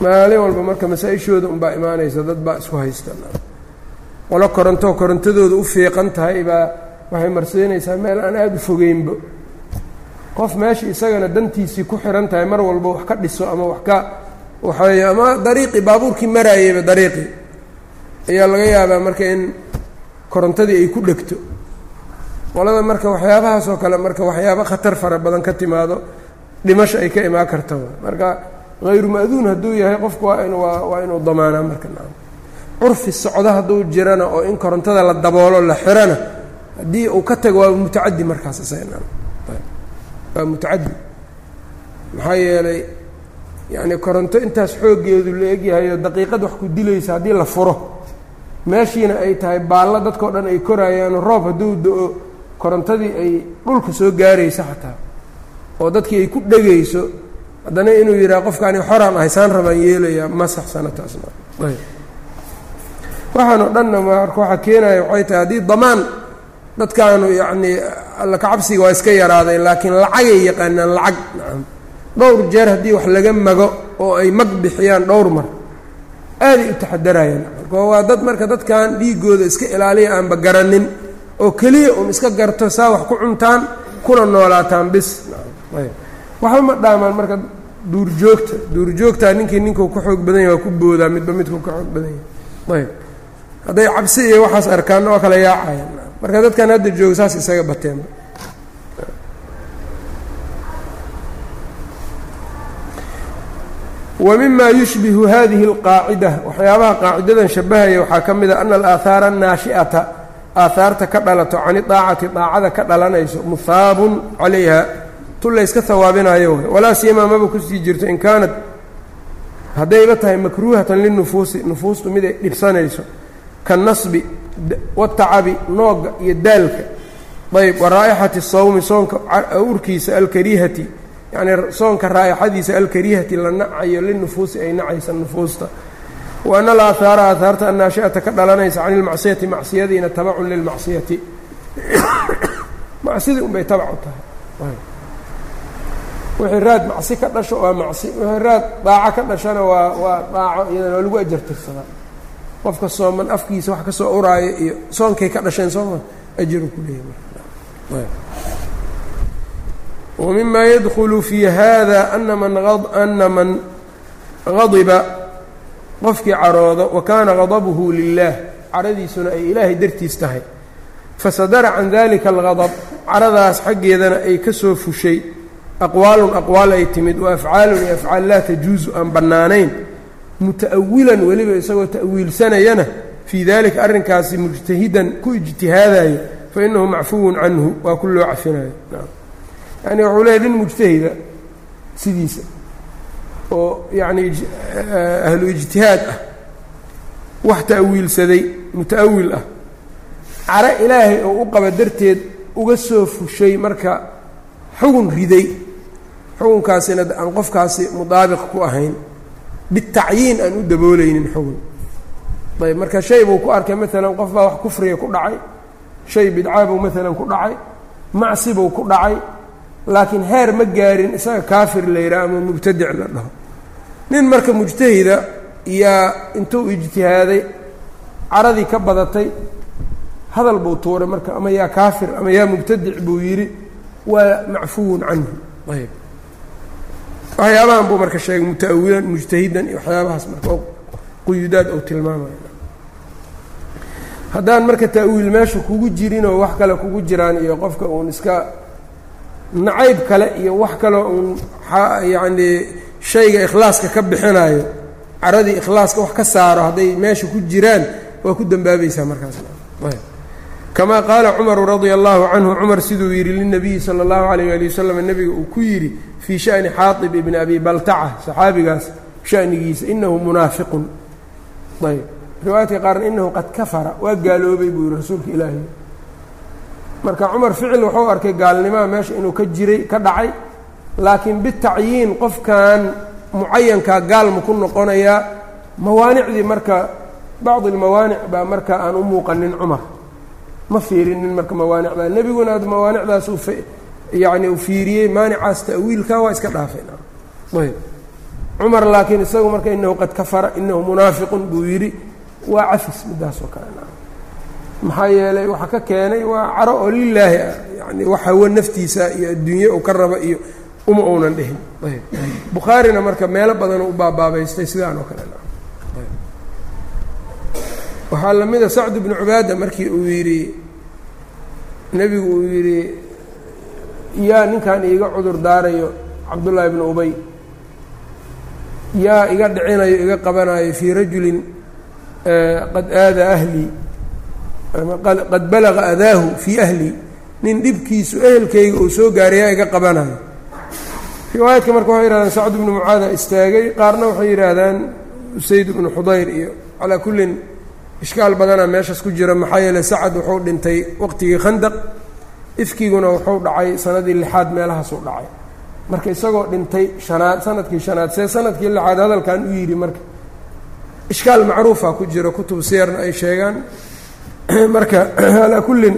Maalin walba marka masaa-ishooda unbaa imaanaysa dad baa isku haysta qolo koronto korontadooda u fiiqan tahay baa waxay marsiinaysaa meel aan aada u fogeynba. Qof meesha isagana dantiisii ku xiran tahay mar walba wax ka dhiso ama wax ka waxay ama dariiqii baabuurkii maraayeyba dariiqii ayaa laga yaabaa marka in korontadii ay ku dhegto. Qolada marka waxyaabahaas oo kale marka waxyaaba khatar fara badan ka timaado dhimasho ay ka imaan karta marka hayru ma'duun hadduu yahay qofku waa in waa waa inuu damaanaa marka curfi socdo hadduu jirana oo in korontada la daboolo la xirana haddii uu ka tago waa mutacadi markaas waa mutacadi maxaa yeelay yacni koronto intaas xooggeedu la egyahayo daqiiqad wax ku dilaysa haddii la furo meeshiina ay tahay baallo dadkao dhan ay koraayaan roob hadduu do-o korontadii ay dhulka soo gaarayso xataa oo dadkii ay ku dhegayso haddana inuu yidhaha qofkaani xoraan ahay saan rabaan yeelayaa ma. Saxsana taasna waxaanoo dhanna marka waxaa keenaya waxay tahay haddii damaan dadkaanu yacnii alla kacabsiga waa iska yaraadeen laakiin lacagay yaqaanaan lacag. Nacam dhowr jeer haddii wax laga mago oo ay mag bixiyaan dhowr mar aaday u taxadarayaan marka waa dad marka dadkan dhiigooda iska ilaaliya aanba garanin oo keliya un iska garto saa wax ku cuntaan kuna noolaataan bis. Waxba ma dhaamaan marka duurjoogta duurjoogtaa ninkii ninkuu ka xoog badan yahay waa ku boodaa midba midkuu ka xoog badan yahay. Ayb hadday cabsi iyo waxaas arkaan oo kale yaacayaan marka dadkan hadda jooga saas isaga bateenba wa mima yushbihu hadihi اlqaacida waxyaabaha qaacidadan shabahaya waxaa ka mid a ana alaahaara annaashi'ata aahaarta ka dhalato cani daacati daacada ka dhalanayso muhaabun calayha tu layska hawaabinayo walaa siyamaa maba ku sii jirto in kaanat haddayba tahay makruuhatan linufuusi nufuustu mid ay dhibsanayso. Kanasbi watacabi nooga iyo daalka. Ayb wa raa'ixati sawmi soonka urkiisa alkarihati yacnii soonka raa'ixadiisa alkarihati la nacayo linufuusi ay nacaysa nufuusta. Wa ana alaahaara aahaarta annaashi'ata ka dhalanaysa cani ilmacsiyati macsiyadiina tabacun lilmacsiyati macsidii unbay tabac u tahay. Wixii raad macsi ka dhasho waa macsi wixii raad daaco ka dhashana waa waa daaco iyadana waa lagu ajartirsadaa qofka sooman afkiisa wax ka soo uraayo iyo soonkay ka dhasheen sooma ajaru ku leeyahy wa mima yadkhulu fii hada ana man gadiba qofkii caroodo wa kaana gadabuhu lilah caradiisuna ay ilaahay dartiis tahay fasadara can dalika algadab caradaas xaggeedana ay ka soo fushay aqwaalun aqwaal ay timid wa afcaalun iyo afcaal laa tajuusu aan bannaanayn muta'awilan weliba isagoo ta'wiilsanayana fii dalika arrinkaasi mujtahidan ku ijtihaadayo fa inahu macfuwun canhu waa ku loo cafinayo yani wuxuu leeyahy nin mujtahida sidiisa oo yacni ahlu ijtihaad ah wax ta'wiilsaday muta'awil ah. Caro ilaahay oo u qaba darteed uga soo fushay marka xugun riday. Xugunkaasina aan qofkaasi mudaabiq ku ahayn. Bitacyiin aan u daboolaynin xugun ayb marka shay buu ku arkay maalan qof baa wax kufriga ku dhacay. Shay bidcaa buu maalan ku dhacay. Macsi buu ku dhacay laakiin heer ma gaarin isaga kaafir la yidhaha ama mubtadic la dhaho. Nin marka mujtahida yaa intuu ijtihaaday caradii ka badatay hadal buu tuuray marka ama yaa kaafir ama yaa mubtadic buu yidhi waa macfuwun canhu. Ayb waxyaabahan buu marka sheegay muta'awilan mujtahidan iyo waxyaabahaas marka oo quyudaad ou tilmaamaya haddaan marka ta'wiil meesha kugu jirinoo wax kale kugu jiraan iyo qofka uun iska nacayb kale iyo wax kaleo uun yacnii shayga ikhlaaska ka bixinayo caradii ikhlaaska wax ka saaro hadday meesha ku jiraan waa ku dembaabaysaa markaasna kamaa qaala cumaru radia allahu canhu cumar siduu yidhi lilnabiyi sala allahu calayh ali wasalam nebiga uu ku yidhi fii sha'ni xaatib ibni abi baltaca saxaabigaas shanigiisa inahu munaafiqun. Ayb. Riwaayadka qaarna inahu qad kafara waa gaaloobay buu yihi rasuulka ilaahi marka cumar ficil wuxuu arkay gaalnimaa meesha inuu ka jiray ka dhacay. Laakiin bitacyiin qofkan mucayankaa gaalma ku noqonayaa mawaanicdii marka bacdi almawaanic baa marka aan u muuqanin cumar ma fiirinin marka mawaanicdaa nebiguna ad mawaanicdaas uu yacni uu fiiriyey maanicaas ta'wiilka waa iska dhaafeen ayb. Cumar laakiin isagu marka inahu qad kafara inahu munaafiqun buu yidhi waa cafis midaas oo kale maxaa yeelay waxa ka keenay waa caro oo lilaahi ah yani wax hawo naftiisa iyo adduunye uu ka raba iyo uma uunan dhihin. Bukhaarina marka meelo badanoo u baabaabaystay sidaan oo kale. Waxaa la mida sacd bnu cubaada markii uu yidhi nebigu uu yidhi yaa ninkan iiga cudur daarayo cabdullaahi bnu ubay. Yaa iga dhicinayo iga qabanayo fii rajulin qad aada ahlii qad balaga adaahu fii ahlii nin dhibkiisu ehelkayga uu soo gaaray yaa iga qabanayo. Riwaayadka marka waxay yihahdaan sacd bnu mucaada istaagay qaarna waxay yidhaahdaan usayd bnu xudayr iyo calaa kullin ishkaal badanaa meeshaas ku jira maxaa yeeley sacad wuxuu dhintay waqtigii khandaq ifkiguna wuxuu dhacay sanadii lixaad meelahaasuu dhacay. Marka isagoo dhintay shanaad sannadkii shanaad see sannadkii lixaad hadalkan u yidhi marka ishkaal macruufa ku jiro kutub siyarna ay sheegaan marka alaa kullin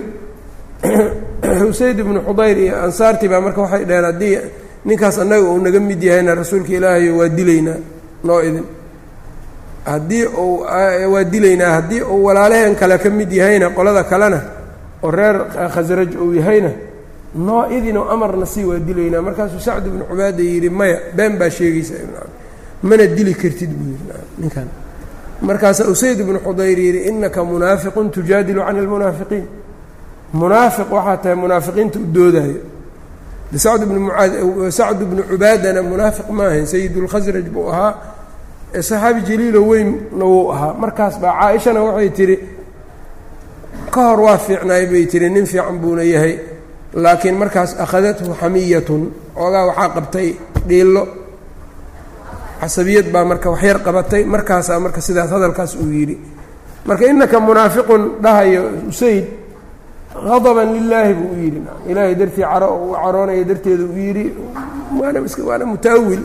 usayd ibnu xudayr iyo ansaartii baa marka waxay dhaheen haddii ninkaas annaga uu naga mid yahayna rasuulka ilaahayo waa dilaynaa noo idin. Haddii uu waa dilaynaa haddii uu walaalaheen kale ka mid yahayna qolada kalena oo reer khasraj uu yahayna noo idinoo amarna sii waa dilaynaa markaasuu sacd ibnu cubaada yidhi maya been baa sheegaysa. Mana dili kartid buu yidhi ninkan markaasaa usayd ibnu xudayr yidhi innaka munaafiqun tujaadilu can almunaafiqiin. Munaafiq waxaa tahay munaafiqiinta u doodaayo. Sacd bnu muaad sacd bnu cubaadana munaafiq ma ahayn sayidulkhasraj buu ahaa saxaabi jaliilo weynna wuu ahaa. Markaas baa caaishana waxay tidhi ka hor waa fiicnaay bay tihi nin fiican buuna yahay laakiin markaas akhadathu xamiyatun. Oogaa waxaa qabtay dhiillo casabiyad baa marka waxyar qabatay markaasaa marka sidaas hadalkaas uu yidhi. Marka innaka munaafiqun dhahayo usayd hadaban lilaahi buu u yidhi. Ilaahay dartii caro u caroonaya darteeda uu yidhi waana waana mutaawil.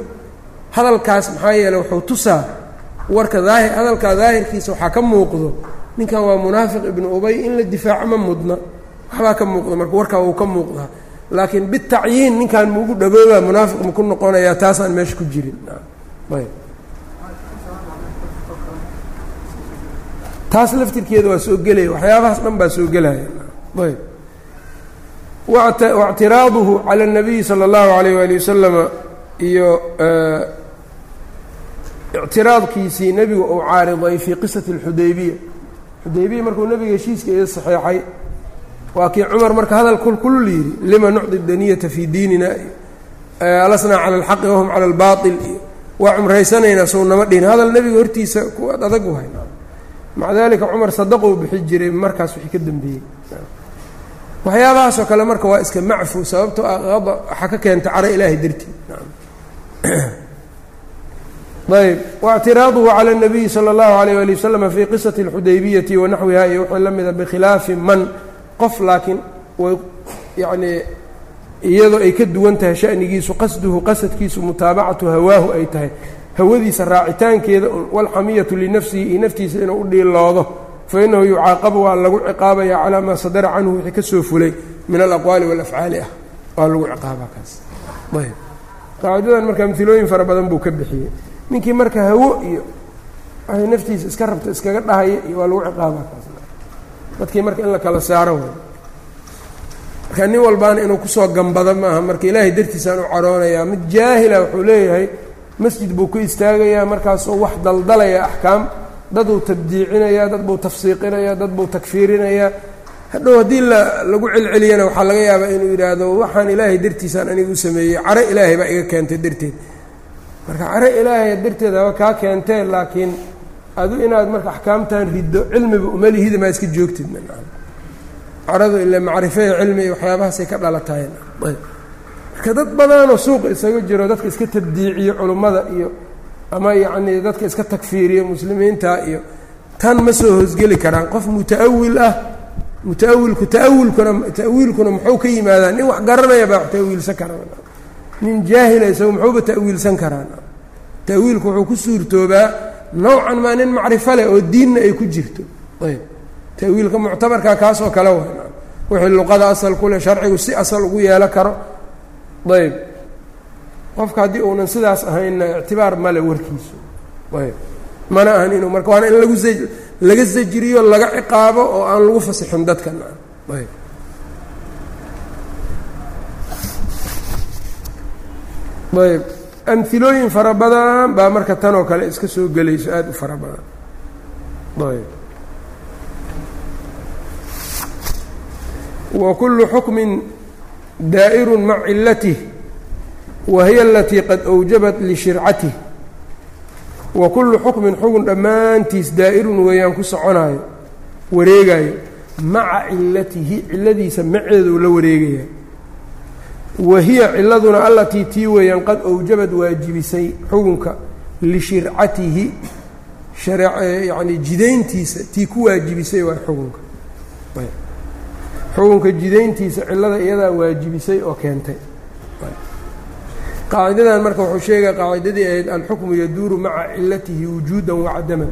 Hadalkaas maxaa yeeley wuxuu tusaa warka daahir hadalkaa daahirkiisa waxaa ka muuqdo ninkan waa munaafiq ibnu ubay in la difaaco ma mudna waxbaa ka muuqda marka warkaa wuu ka muuqdaa. Laakiin bitacyiin ninkan maugu dhaboobaa munaafiq maku noqonayaa taasaan meesha ku jirin taas laftirkeeda waa soo gelaya waxyaabahaas dhan baa soo gelaya ayb waاctiraaduhu calى الnabiyi salى اllahu عalayh wali wasalama iyo ictiraadkiisii nebigu uu caariday fii qisati اlxudaybiya xudaybiya markuu nebiga heshiiska ii saxeexay waa kii cumar marka hadal kulkulul yidhi lima nucdi daniyata fii diinina alasnaa cala alxaqi wahum cala albaail iyo waa cumraysanaynaa sow nama dhihin hadal nebiga hortiisa kuwaad adag u hay maca dalika cumar sadaqou bixi jiray markaas wixii ka dambeeyey waxyaabahaasoo kale marka waa iska macfu sababtoo ah waxaa ka keenta caro ilaahay dartii ayb waاctiraaduhu calى الnabiyi salى اllahu عalيyh ali waslm fii qisaةi اlxudaybiyati wanaxwiha iyo wuxuu la mida bikhilaafi man qof laakiin yanii iyadoo ay ka duwan tahay shanigiisu qasduhu qasadkiisu mutaabacatu hawaahu ay tahay. Hawadiisa raacitaankeeda wاlxamiyatu linafsihi iyo naftiisa inuu u dhiiloodo fainahu yucaaqabu waa lagu ciqaabaya calaa maa sadara canhu wixii ka soo fulay min alaqwaali wاlafcaali ah. Waa lagu ciqaaba kaas. Ayb. Qaacidadan marka amilooyin fara badan buu ka bixiyey. Ninkii marka hawo iyo naftiisa iska rabta iskaga dhahaya waa lagu ciqaaba kaas. Dadkii marka in la kala saaro marka nin walbaana inuu ku soo gambado maaha. Marka ilaahay dartiisaan u caroonayaa mid jaahila wuxuu leeyahay masjid buu ku istaagayaa markaasoo wax daldalaya axkaam. Daduu tabdiicinayaa dad buu tafsiiqinayaa dad buu takfiirinayaa hadhow haddii lagu celceliyana waxaa laga yaabaa inuu yidhaahdo waxaan ilaahay dartiisaan aniga u sameeyey. Caro ilaahay baa iga keentay darteed. Marka caro ilaahay darteed haba kaa keentee laakiin adu inaad marka axkaamtan riddo cilmiba umalihida maa iska joogtid caradu ile macrifeya cilmi iyo waxyaabahaasay ka dhalatahay marka dad badanoo suuqa isaga jiro dadka iska tabdiiciyo culummada iyo ama yacnii dadka iska takfiiriyo muslimiinta iyo tan ma soo hoosgeli karaan. Qof muta'awil ah muta'awilku ta'awilkuna ta'wiilkuna muxuu ka yimaadaa? Nin wax garanaya baa wax ta'wiilsan karaa nin jaahila isagu muxuuba ta'wiilsan karaan? Ta'wiilku wuxuu ku suurtoobaa nowcan maa nin macrifo leh oo diinna ay ku jirto. Ayb ta'wiilka muctabarkaa kaas oo kale wixii luqada asal ku leh sharcigu si asal ugu yeelo karo. Ayb qofka haddii uunan sidaas ahaynna ictibaar male warkiisu. Ayb mana ahan inuu marka waana in lagu laga sajriyo laga ciqaabo oo aan lagu fasixin dadka. Ayb ayb amhilooyin fara badan baa marka tan oo kale iska soo gelayso aada u fara badan. Ayb daa'iru maca cilatih wa hiya alatii qad awjabat lishircatih wa kullu xukmin xugun dhammaantiis daa'irun weeyaan ku soconaayo wareegaayo maca cilatihi ciladiisa maceeduu la wareegaya. Wa hiya ciladuna allatii tii weeyaan qad awjabad waajibisay xugunka lishircatihi yacni jidayntiisa tii ku waajibisay waa xugunka xukunka jidayntiisa cilada iyadaa waajibisay oo keentay. Qaacidadan marka wuxuu sheegaya qaacidadii ahayd alxukmu yaduuru maca cilatihi wujuudan wacadaman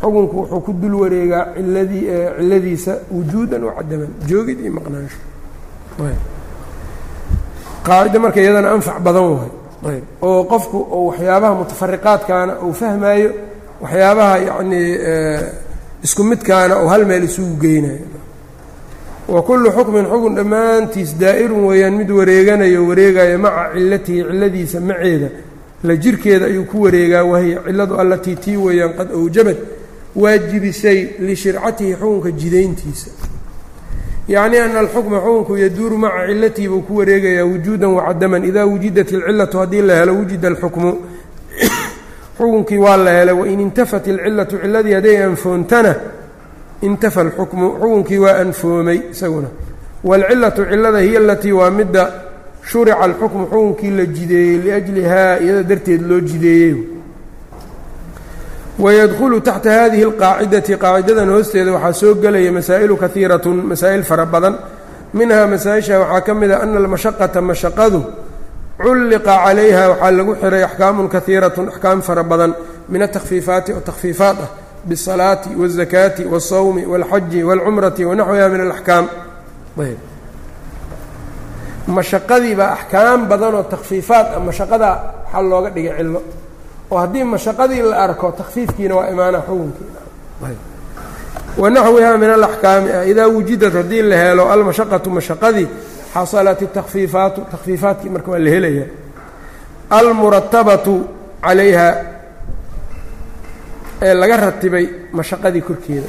xukunku wuxuu ku dul wareegaa iladii ciladiisa wujuudan wacadaman joogid iyo maqnaansho. Qaacida marka iyadana anfac badan wahay ayb. Oo qofku oo waxyaabaha mutafariqaadkaana uu fahmaayo waxyaabaha yacnii isku midkaana oo hal meel isugu geynayo wa kullu xukmin xukun dhammaantiis daa'irun weeyaan mid wareeganayo wareegayo maca cilatihi ciladiisa maceeda. La jirkeeda ayuu ku wareegaa wahiya ciladu allatii tii weeyaan qad awjabad waajibisay lishircatihi xukunka jidayntiisa. Yacni ana alxukma xukunku yaduuru maca cilatihi buu ku wareegayaa wujuudan wacadaman idaa wujidat ilcilatu haddii la helo wujida alxukmu. Xukunkii waa la helay wain intafat ilcilatu ciladii hadday anfoontana intafa alxukmu xukunkii waa anfoomay isaguna. Waalcilatu cilada hiya alatii waa midda shurica alxukmu xukunkii la jideeyey liajlihaa iyada darteed loo jideeyey. Wayadkhulu taxta hadihi alqaacidati qaacidadan hoosteeda waxaa soo gelaya masaa'ilu kahiiratun masaa'il fara badan. Minhaa masaa-isha waxaa ka mid a ana almashaqata mashaqadu culliqa calayha waxaa lagu xiray axkaamun kahiiratun axkaam fara badan min atakfiifaati oo takhfiifaat ah bالsalaati wالzakaati wالsawmi wاlxaji wاlcumrati wanaxwiha min alaxkaam ayb mashaqadii baa axkaam badan oo takhfiifaat ah mashaqadaa waxaa looga dhigay cillo oo haddii mashaqadii la arko takfiifkiina waa imaana xukunkiina wanaxwiha min alaxkaami ah idaa wujidat haddii la helo almashaqatu mashaqadii xasalat اtakfiifaatu takfiifaatkii marka waa la helaya almuratabatu calayha ee laga ratibay mashaqadii korkeeda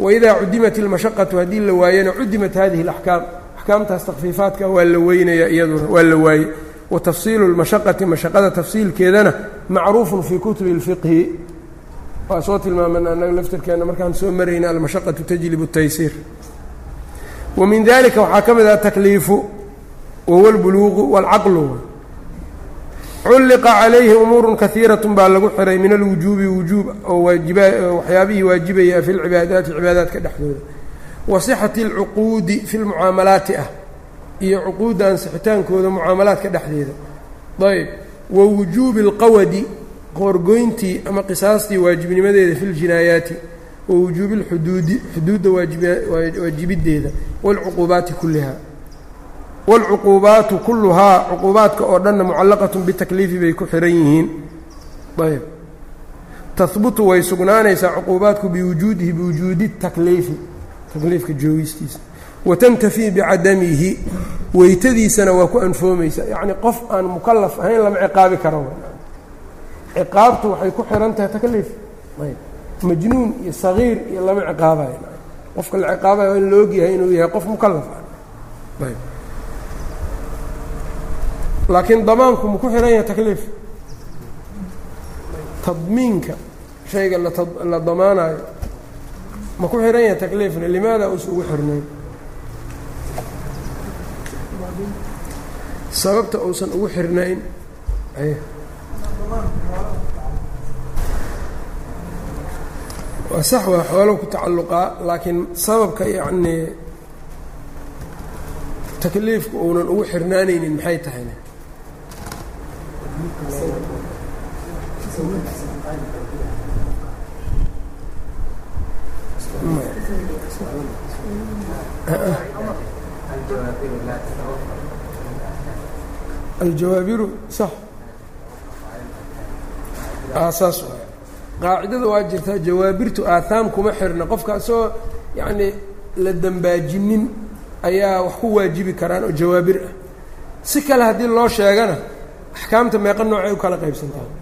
waidaa cudimat ilmashaqatu haddii la waayana cudimat hadihi اlaxkaam axkaamtaas takfiifaadka waa la weynaya iyaduna waa la waaye watafsiilu اlmashaqati mashaqada tafsiilkeedana macruufun fii kutubi اlfiqhi waa soo tilmaaman annaga laftirkeena markaan soo marayna almashaqatu tajlib الtaysiir wa min dalika waxaa ka mid ah takliifu wahuwa اlbuluuqu wاlcaqlu culliqa calayhi umuurun kahiiratun baa lagu xiray min alwujuubi wujuub oo waxyaabihii waajibaya fi lcibaadaati cibaadaadka dhexdooda. Wa sixati alcuquudi fi lmucaamalaati ah iyo cuquudda ansixitaankooda mucaamalaadka dhexdeeda. Ayb wa wujuubi alqawadi qoorgoyntii ama qisaastii waajibnimadeeda fi ljinaayaati wa wujuubi lxuduudi xuduudda waajibideeda. Waalcuquubaati kulliha wاlcuquubaatu kuluhaa cuquubaadka oo dhanna mucallaqat bitakliifi bay ku xihan yihiin ayb tahbutu way sugnaanaysaa cuquubaadku biwujuudihi biwujuudi takliifi takliifka joogistiisa watantafi bicadamihi weytadiisana waa ku anfoomaysa yacni qof aan mukalaf ahayn lama ciqaabi karo ciqaabtu waxay ku xihan tahay takliif majnuun iyo sagiir iyo lama ciqaabayo qofka la ciqaabayo in la ogyahay inuu yahay qof mukalaf ah laakiin damaanku ma ku xihan yahay takliif tadmiinka shayga la damaanayo ma ku xihan yahay takliifna limaada uusa ugu xirnayn sababta uusan ugu xirnayn waa sax waa xoolo ku tacalluqaa laakiin sababka yacnii takliifku uunan ugu xirnaanaynin maxay tahayna aljawaabiru sax. Saas qaacidada waa jirtaa jawaabirtu aahaam kuma xirna. Qofka asagoo yacnii la dambaajinin ayaa wax ku waajibi karaan oo jawaabir ah. Si kale haddii loo sheegana axkaamta meeqa noocay u kala qaybsantaa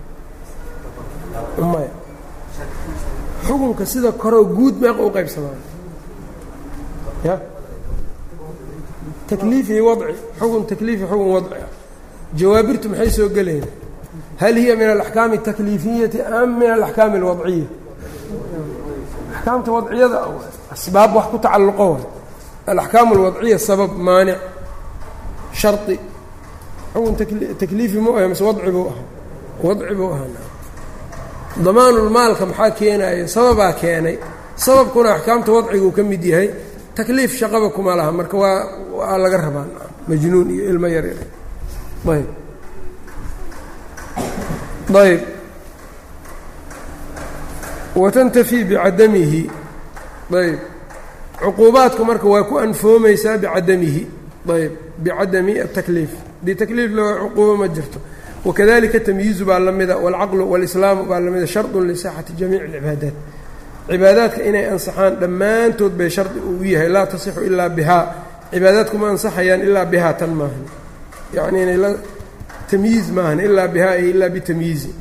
maya xukunka sida koroo guud meeqa u qaybsamaa ya takliifi wadci xukun takliifi xukun wadci ah jawaabirtu maxay soo gelayaan hal hiya min alaxkaami اtakliifiyati am min alaxkaami اlwadciya axkaamta wadciyada asbaab wax ku tacalluqo way alaxkaam اlwadciya sabab maanic shardi xukun takliifi mu aha mase wadci buu ahaa wadci buu ahaa damaanulmaalka maxaa keenaya sababaa keenay. Sababkuna axkaamta wadciguu ka mid yahay takliif shaqaba kuma laha. Marka waa waa laga rabaa. Majnuun iyo ilmo yar yar. Ayb. Ayb. Watantafi bicadamihi ayb. Cuquubaadku marka waa ku anfoomaysaa bicadamihi ayb. Bicadami atakliif dii takliif la cuquubo ma jirto wakadalika tamyiizu baa la mida walcaqlu walislaamu baa lamida shardun lisixati jamiici alcibaadaat cibaadaadka inay ansaxaan dhammaantood bay shardi uu yahay laa tasixu ilaa bihaa cibaadaadkuma ansaxayaan ilaa bihaa tan maahan yacni inay tamyiiz maahan ilaa bihaa iyo ilaa bitamyiizi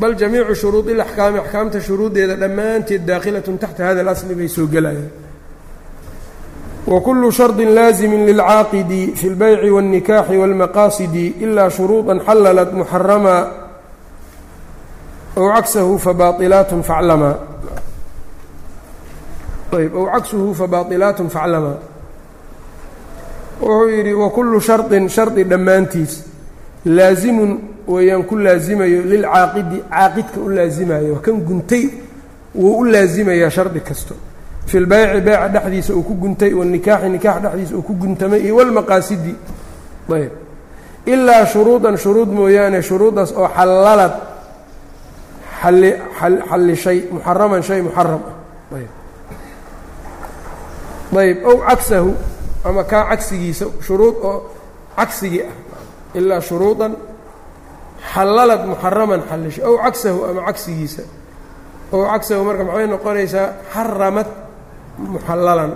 bal jamiicu shuruudi alaxkaami axkaamta shuruuddeeda dhammaanteed daakhilatun taxta hada alasli bay soo gelayaan wkulu shardi laazimi lilcaaqidi fi اlbayci wاlnikaaxi wاlmaqaasidi ilaa shuruuطa xalalat muxarama ow cagsahu fabaailaat faclama ayb ow cagsuhu fabaailaat faclama wuxuu yidhi wakulu shardin shardi dhammaantiis laazimun weeyaan ku laazimayo lilcaaqidi caaqidka u laazimayo kan guntay wuu u laazimayaa shardi kasto fi lbayci beyca dhexdiisa uu ku guntay wanikaaxi nikaax dhexdiisa uu ku guntamay iyo walmaqaasidi ayb ilaa shuruudan shuruud mooyaane shuruuddaas oo xallalad ali xallishay muxaraman shay muxaram ah ayb ayb ow cagsahu ama kaa cagsigiisa shuruud oo cagsigii ah ilaa shuruudan xallalad muxaraman xallishay ow cagsahu ama cagsigiisa ow cagsahu marka maxay noqonaysaa xaramad muxallalan.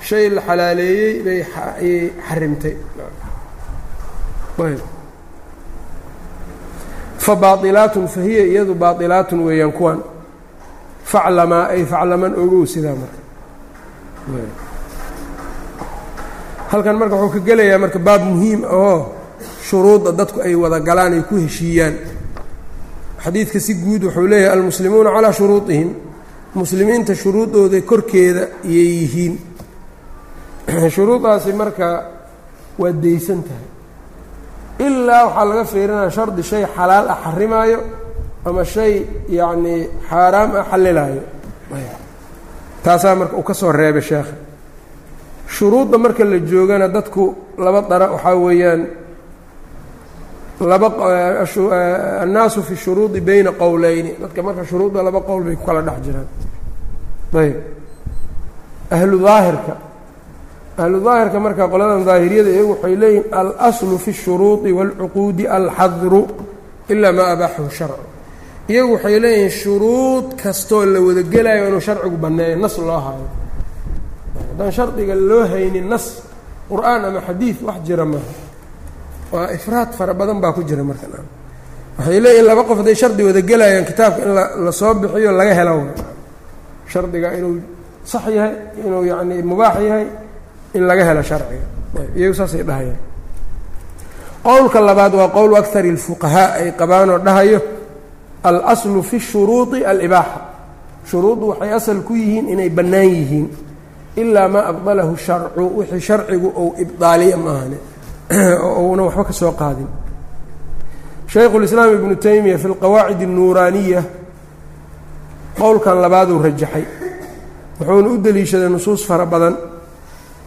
Shay la xalaaleeyey bay ayay xarimtay. Fa baailaatun fa hiya iyadu baailaatun weeyaan kuwan. Faclamaa ay faclaman ogow sidaa marka. Halkan marka wuxuu ka gelayaa marka baab muhiim ahoo shuruudda dadku ay wada galaan ay ku heshiiyaan. Xadiidka si guud wuxuu leeyahay almuslimuuna calaa shuruudihim muslimiinta shuruudooda korkeeda iyay yihiin. Shuruudaasi marka waa daysan tahay. Ilaa waxaa laga fiirinaya shardi shay xalaal ah xarimaayo ama shay yacnii xaaraam ah xallilaayo taasaa marka uu ka soo reebay sheekha. Shuruudda marka la joogana dadku laba dara waxaa weeyaan annaasu fi shuruudi bayna qowleyni dadka marka shuruudda laba qowl bay ku kala dhex jiraan ayb ahlu daahirka ahlu daahirka marka qoladan daahiriyada iyagu waxay leeyihin alaslu fi الshuruudi wاlcuquudi alxadru ilaa maa abaaxahu sharcu iyagu waxay leeyihiin shuruud kastoo la wada gelayo inuu sharcigu banneeyo nas loo hayo haddaan shardiga loo haynin nas qur-aan ama xadiid wax jira maaha waa ifraad fara badan baa ku jira marka. Waxay leeyihiin laba qof hadday shardi wada gelayaan kitaabka in la soo bixiyo laga helo. Shardiga inuu sax yahay inuu yacni mubaax yahay in laga helo sharciga iyagu saasay dhahayaan qowlka labaad waa qowlu akari اlfuqahaa ay qabaanoo dhahayo alaslu fi shuruudi alibaaxa. Shuruuddu waxay asal ku yihiin inay bannaan yihiin. Ilaa maa abdalahu sharcu wixii sharcigu ou ibdaaliya maahane oo uuna waxba ka soo qaadin. Shaykhu lislaam ibnu taymiya fi lqawaacid الnuuraaniya qowlkan labaaduu rajaxay. Wuxuuna u deliishaday nusuus fara badan.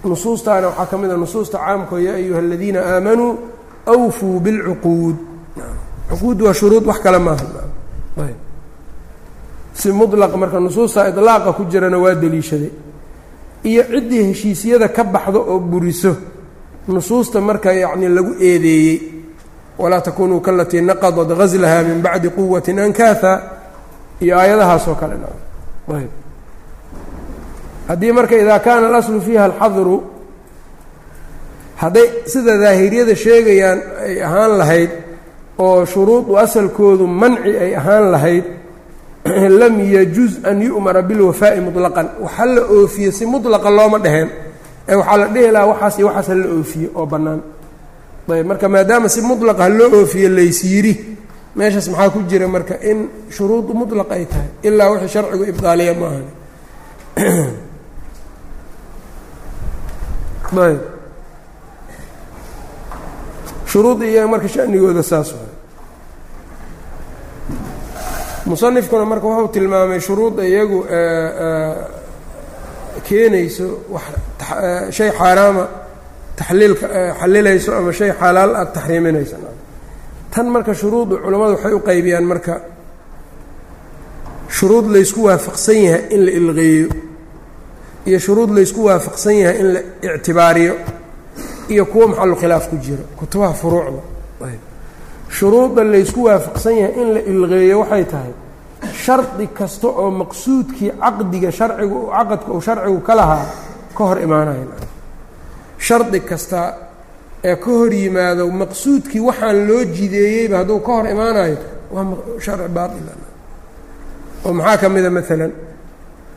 Nusuustaana waxaa ka mid a nusuusta caamko yaa ayuha aladiina aamanuu awfuu bilcuquud. Cuquud waa shuruud wax kale maaha. Si mulaq marka nusuusta idlaaqa ku jirana waa deliishaday iyo ciddii heshiisyada ka baxdo oo buriso nusuusta marka yacni lagu eedeeyey walaa takunuu kalatii naqadat ghaslaha min bacdi quwatin ankaaha iyo aayadahaasoo kale. Ayb. Haddii marka idaa kaana alaslu fiiha alxadru hadday sida daahiriyada sheegayaan ay ahaan lahayd oo shuruudu asalkoodu manci ay ahaan lahayd lam yajuz an yu'mara bilwafaa'i muطlaqan waxa la oofiye si mutlaqa looma dheheen ee waxaa la dhihi lahaa waxaas iyo waxaas ha la oofiye oo bannaan. Ayb marka maadaama si mutlaqa ha loo oofiye laysyiri meeshaas maxaa ku jira marka in shuruudu mutlaq ay tahay? Ilaa wixii sharcigu ibdaaliya ma ahan ayb. Shuruud iyaga marka shanigooda saas waay. Musanifkuna marka wuxuu tilmaamay shuruudda iyagu keenayso wax shay xaaraama taxliilka xalilayso ama shay xalaal aad taxriiminayso. Tan marka shuruudda culammadu waxay u qaybiyaan marka shuruud laysku waafaqsan yahay in la ilqeeyo iyo shuruud laysku waafaqsan yahay in la ictibaariyo iyo kuwo maxalu khilaaf ku jiro kutubaha furuucda. Shuruudda laysku waafaqsan yahay in la ilqeeyo waxay tahay shardi kasta oo maqsuudkii caqdiga sharcigu caqadka uu sharcigu ka lahaa ka hor imaanayo shardi kasta ee ka hor yimaado maqsuudkii waxaan loo jideeyeyba hadduu ka hor imaanayo waa sharci baail oo maxaa ka mida maalan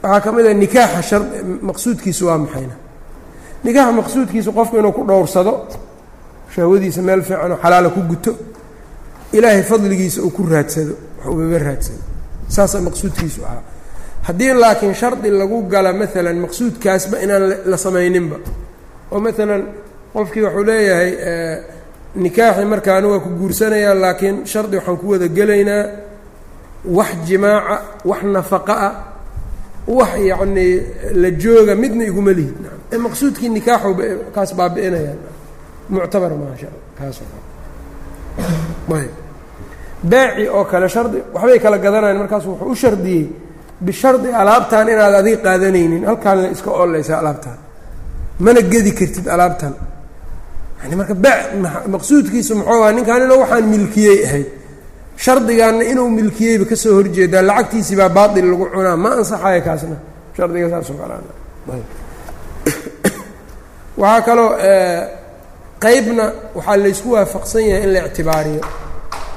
waxaa ka mid a nikaaxa shar maqsuudkiisu waa maxayna nikaaxa maqsuudkiisu qofku inuu ku dhowrsado shahwadiisa meel fiicanoo xalaala ku guto ilaahay fadligiisa uu ku raadsado wax ugaga raadsado saasaa maqsuudkiisu ahaa. Haddii laakiin shardi lagu gala maalan maqsuudkaasba inaan la samayninba. Oo maalan qofkii wuxuu leeyahay nikaaxi markaanu waa ku guursanayaa laakiin shardi waxaan ku wada gelaynaa wax jimaaca wax nafaqa ah wax yacnii la jooga midna iguma lihid. Ee maqsuudkii nikaaxu kaas baabi'inayaan muctabar maasha kaas ayb baaci oo kale shardi waxbay kala gadanayan markaas wuxuu u shardiyey bishardi alaabtan inaad adiga qaadanaynin. Halkaanla iska oolaysaa alaabtan mana gedi kartid alaabtan yani marka baac maqsuudkiisu muxuu aha ninkaanina waxaan milkiyey ahayd. Shardigaanna inuu milkiyeyba ka soo horjeedaa lacagtiisii baa baatil lagu cunaa. Ma ansaxayo kaasna. Shardiga saasoo kaleana waxaa kaloo qeybna waxaa laysku waafaqsan yahay in la ictibaariyo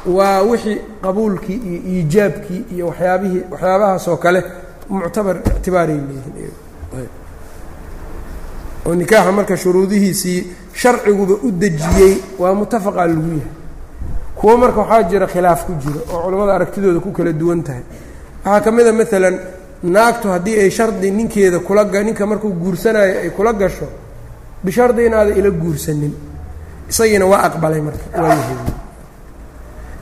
waa wixii qabuulkii iyo iijaabkii iyo waxyaabihii waxyaabahaasoo kale muctabar ictibaaray leeyihiin oo nikaaxa marka shuruudihiisii sharciguba u dejiyey waa mutafaqaa lagu yahay. Kuwo marka waxaa jira khilaaf ku jiro oo culammada aragtidooda ku kala duwan tahay. Waxaa ka mid a maalan naagtu haddii ay shardi ninkeeda kula ninka markuu guursanayo ay kula gasho bishardi inaada ila guursanin. Isagiina waa aqbalay marka waa yahay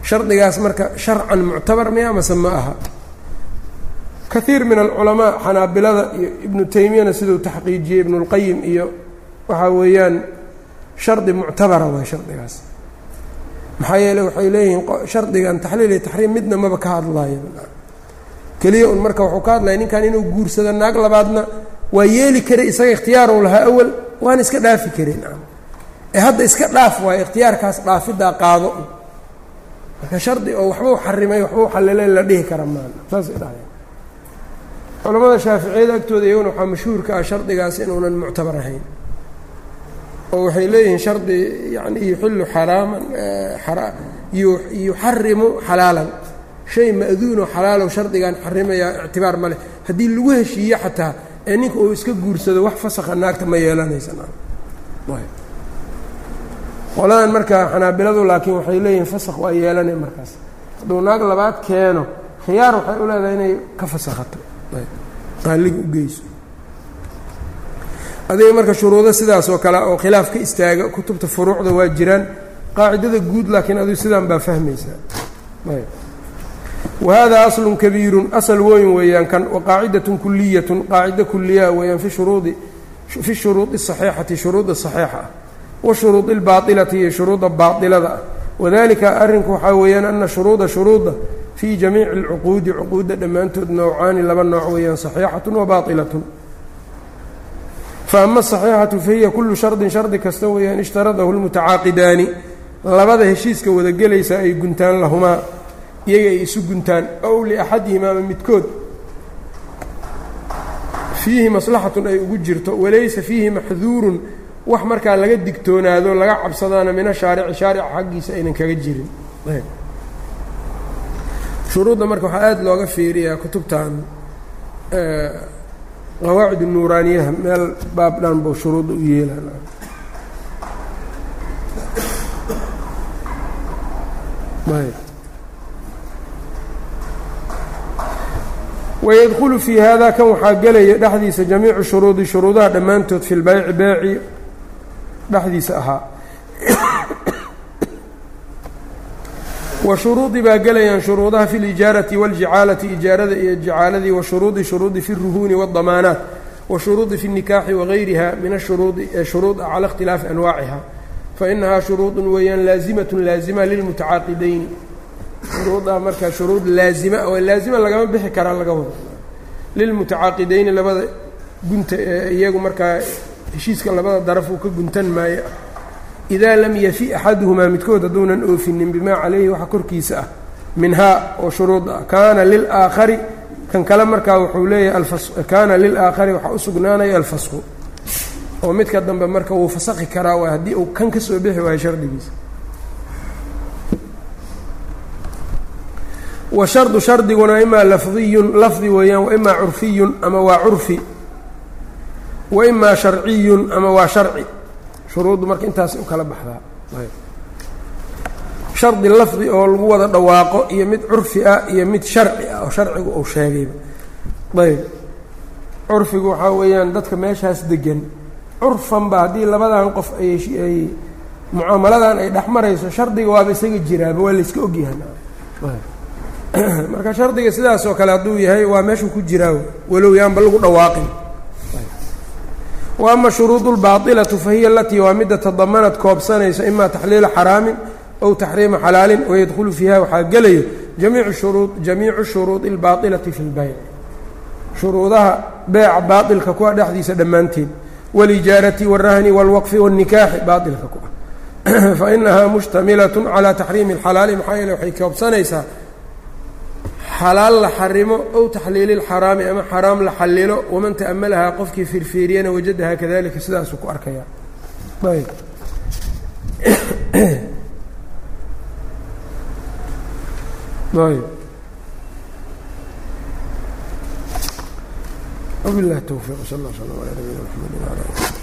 shardigaas marka sharcan muctabar miya mase ma aha. Kaiir min alculamaa xanaabilada iyo ibnu taymiyana siduu taxqiijiyey ibnulqayim iyo waxaa weeyaan shardi muctabara waay shardigaas. Maxaa yeele waxay leeyihiin shardigan taxliil iyo taxriim midna maba ka hadlaayo. Keliya un marka wuxuu ka hadlaya ninkan inuu guursado naag labaadna waa yeeli karay isaga ikhtiyaaruu lahaa awal waana iska dhaafi karin ee hadda iska dhaaf waayo ikhtiyaarkaas dhaafidaa qaado marka shardi oo waxbau xarimay waxbau xallilay la dhihi kara maana. Saasay dhahayan culamada shaaficiyada agtooda iyaguna waxaa mashhuurka ah shardigaas inuunan muctabar ahayn. Oo waxay leeyihiin shardi yani yuxilu xaraaman yuxarimu xalaalan. Shay ma'duunoo xalaalow shardigan xarimayaa ictibaar ma leh. Haddii lagu heshiiyo xataa ee ninka uu iska guursado wax fasakha naagta ma yeelanaysan qoladan marka xanaabiladu laakiin waxay leeyihiin fasakh waa yeelanay markaas. Hadduu naag labaad keeno khiyaar waxay u leedahay inay ka fasakhato. Qaaliga u geyso. Adiga marka shuruudo sidaas oo kale oo khilaaf ka istaaga kutubta furuucda waa jiraan qaacidada guud laakiin adigu sidaan baa fahmaysaa. Wahada aslun kabiirun asal weyn weeyaan kan waqaacidatun kuliyatun qaacido kuliyaa weeyaan fi shuruudi fi shuruudi saxiixati shuruudda saxiixa. ah wa shuruudi albaailati iyo shuruudda baailada ah wadalika arrinku waxaa weeyaan ana shuruuda shuruudda fii jamiici alcuquudi cuquudda dhammaantood nowcaani laba nooc weeyaan saxiixatun wa baailatun faama asaxiixatu fahiya kullu shardin shardi kasta weeyaan ishtaradahu lmutacaaqidaani labada heshiiska wadagelaysa ay guntaan lahumaa iyaga ay isu guntaan ow liaxadihim ama midkood. Fiihi maslaxatun ay ugu jirto walaysa fiihi maxduurun wax markaa laga digtoonaado laga cabsadaana min ashaarici shaarica xaggiisa aynan kaga jirin. Shuruudda marka waxaa aada looga fiiriyaa kutubtan qawaacid nuuraaniyaha meel baab dhan buu shuruudda u yeelaan wydkulu fii hada kan waxaa gelaya dhexdiisa jamiicu shuruudi shuruudaha dhammaantood fi lbayci beeci dhexdiisa ahaa wa shuruudi baa gelayaan shuruudaha fi lijaarati waاljicaalati ijaarada iyo jicaaladii wa shuruudi shuruudi fi اruhuuni wاdamaanaat wa shuruudi fi الnikaaxi wagayriha min ashuruudi ee shuruud ah cala اkhtilaafi anwaaciha fainahaa shuruudu weeyaan laazimaة laazima lilmutacaaqidayn shuruudaa markaa shuruud laazima oo laazima lagama bixi karaa laga wado lilmutacaaqidayni labada gunta ee iyagu markaa heshiiska labada daraf uu ka guntan maayo idaa lam yafi axaduhumaa midkood hadduunan oofinin bimaa calayhi waxa korkiisa ah minhaa oo shuruud ah kaana lilaakhari kan kale markaa wuxuu leeyahay kaana lilaakhari waxaa u sugnaanaya alfasqu oo midka dambe marka wuu fasakhi karaa waay haddii uu kan ka soo bixi waayo shardigiisa. Wa shardu shardiguna imaa lafdiyun lafdi weeyaan wa imaa curfiyun ama waa curfi wa imaa sharciyun ama waa sharci. Shuruuddu marka intaas u kala baxdaa. Shardi lafdi oo lagu wada dhawaaqo iyo mid curfi ah iyo mid sharci ah oo sharcigu uu sheegayba ayb. Curfigu waxaa weeyaan dadka meeshaas degan curfanba haddii labadan qof ayay mucaamaladan ay dhex marayso shardiga waaba isaga jiraaba waa layska ogyahay marka shardiga sidaas oo kale hadduu yahay waa meeshuu ku jiraa walow yaanba lagu dhawaaqin wa ama shuruudu اlbaaطilatu fahiya alatii waa midda tadamanad koobsanayso ima taxliila xaraamin ow taxriima xalaalin wayadkhulu fiiha waxaa gelayo jamiicu shuruu jamiicu shuruudi اlbaaطilati fi اlbayc shuruudaha beeca baaطilka kuwa dhexdiisa dhammaanteed wاlijaarati wاlrahni wاlwaqfi wالnikaaxi baaطilka ku ah fainahaa mushtamilaة calى taxriimi اlxalaali maxaa yeele waxay koobsanaysaa xalaal la xarimo ow taxliili lxaraami ama xaraam la xallilo waman ta'amalahaa qofkii firfiiriyana wajadahaa kadalika sidaasuu ku arkayaa ayb ayb wabilahi towfiiq sal اllah slm alى nabiyina mxamedi wala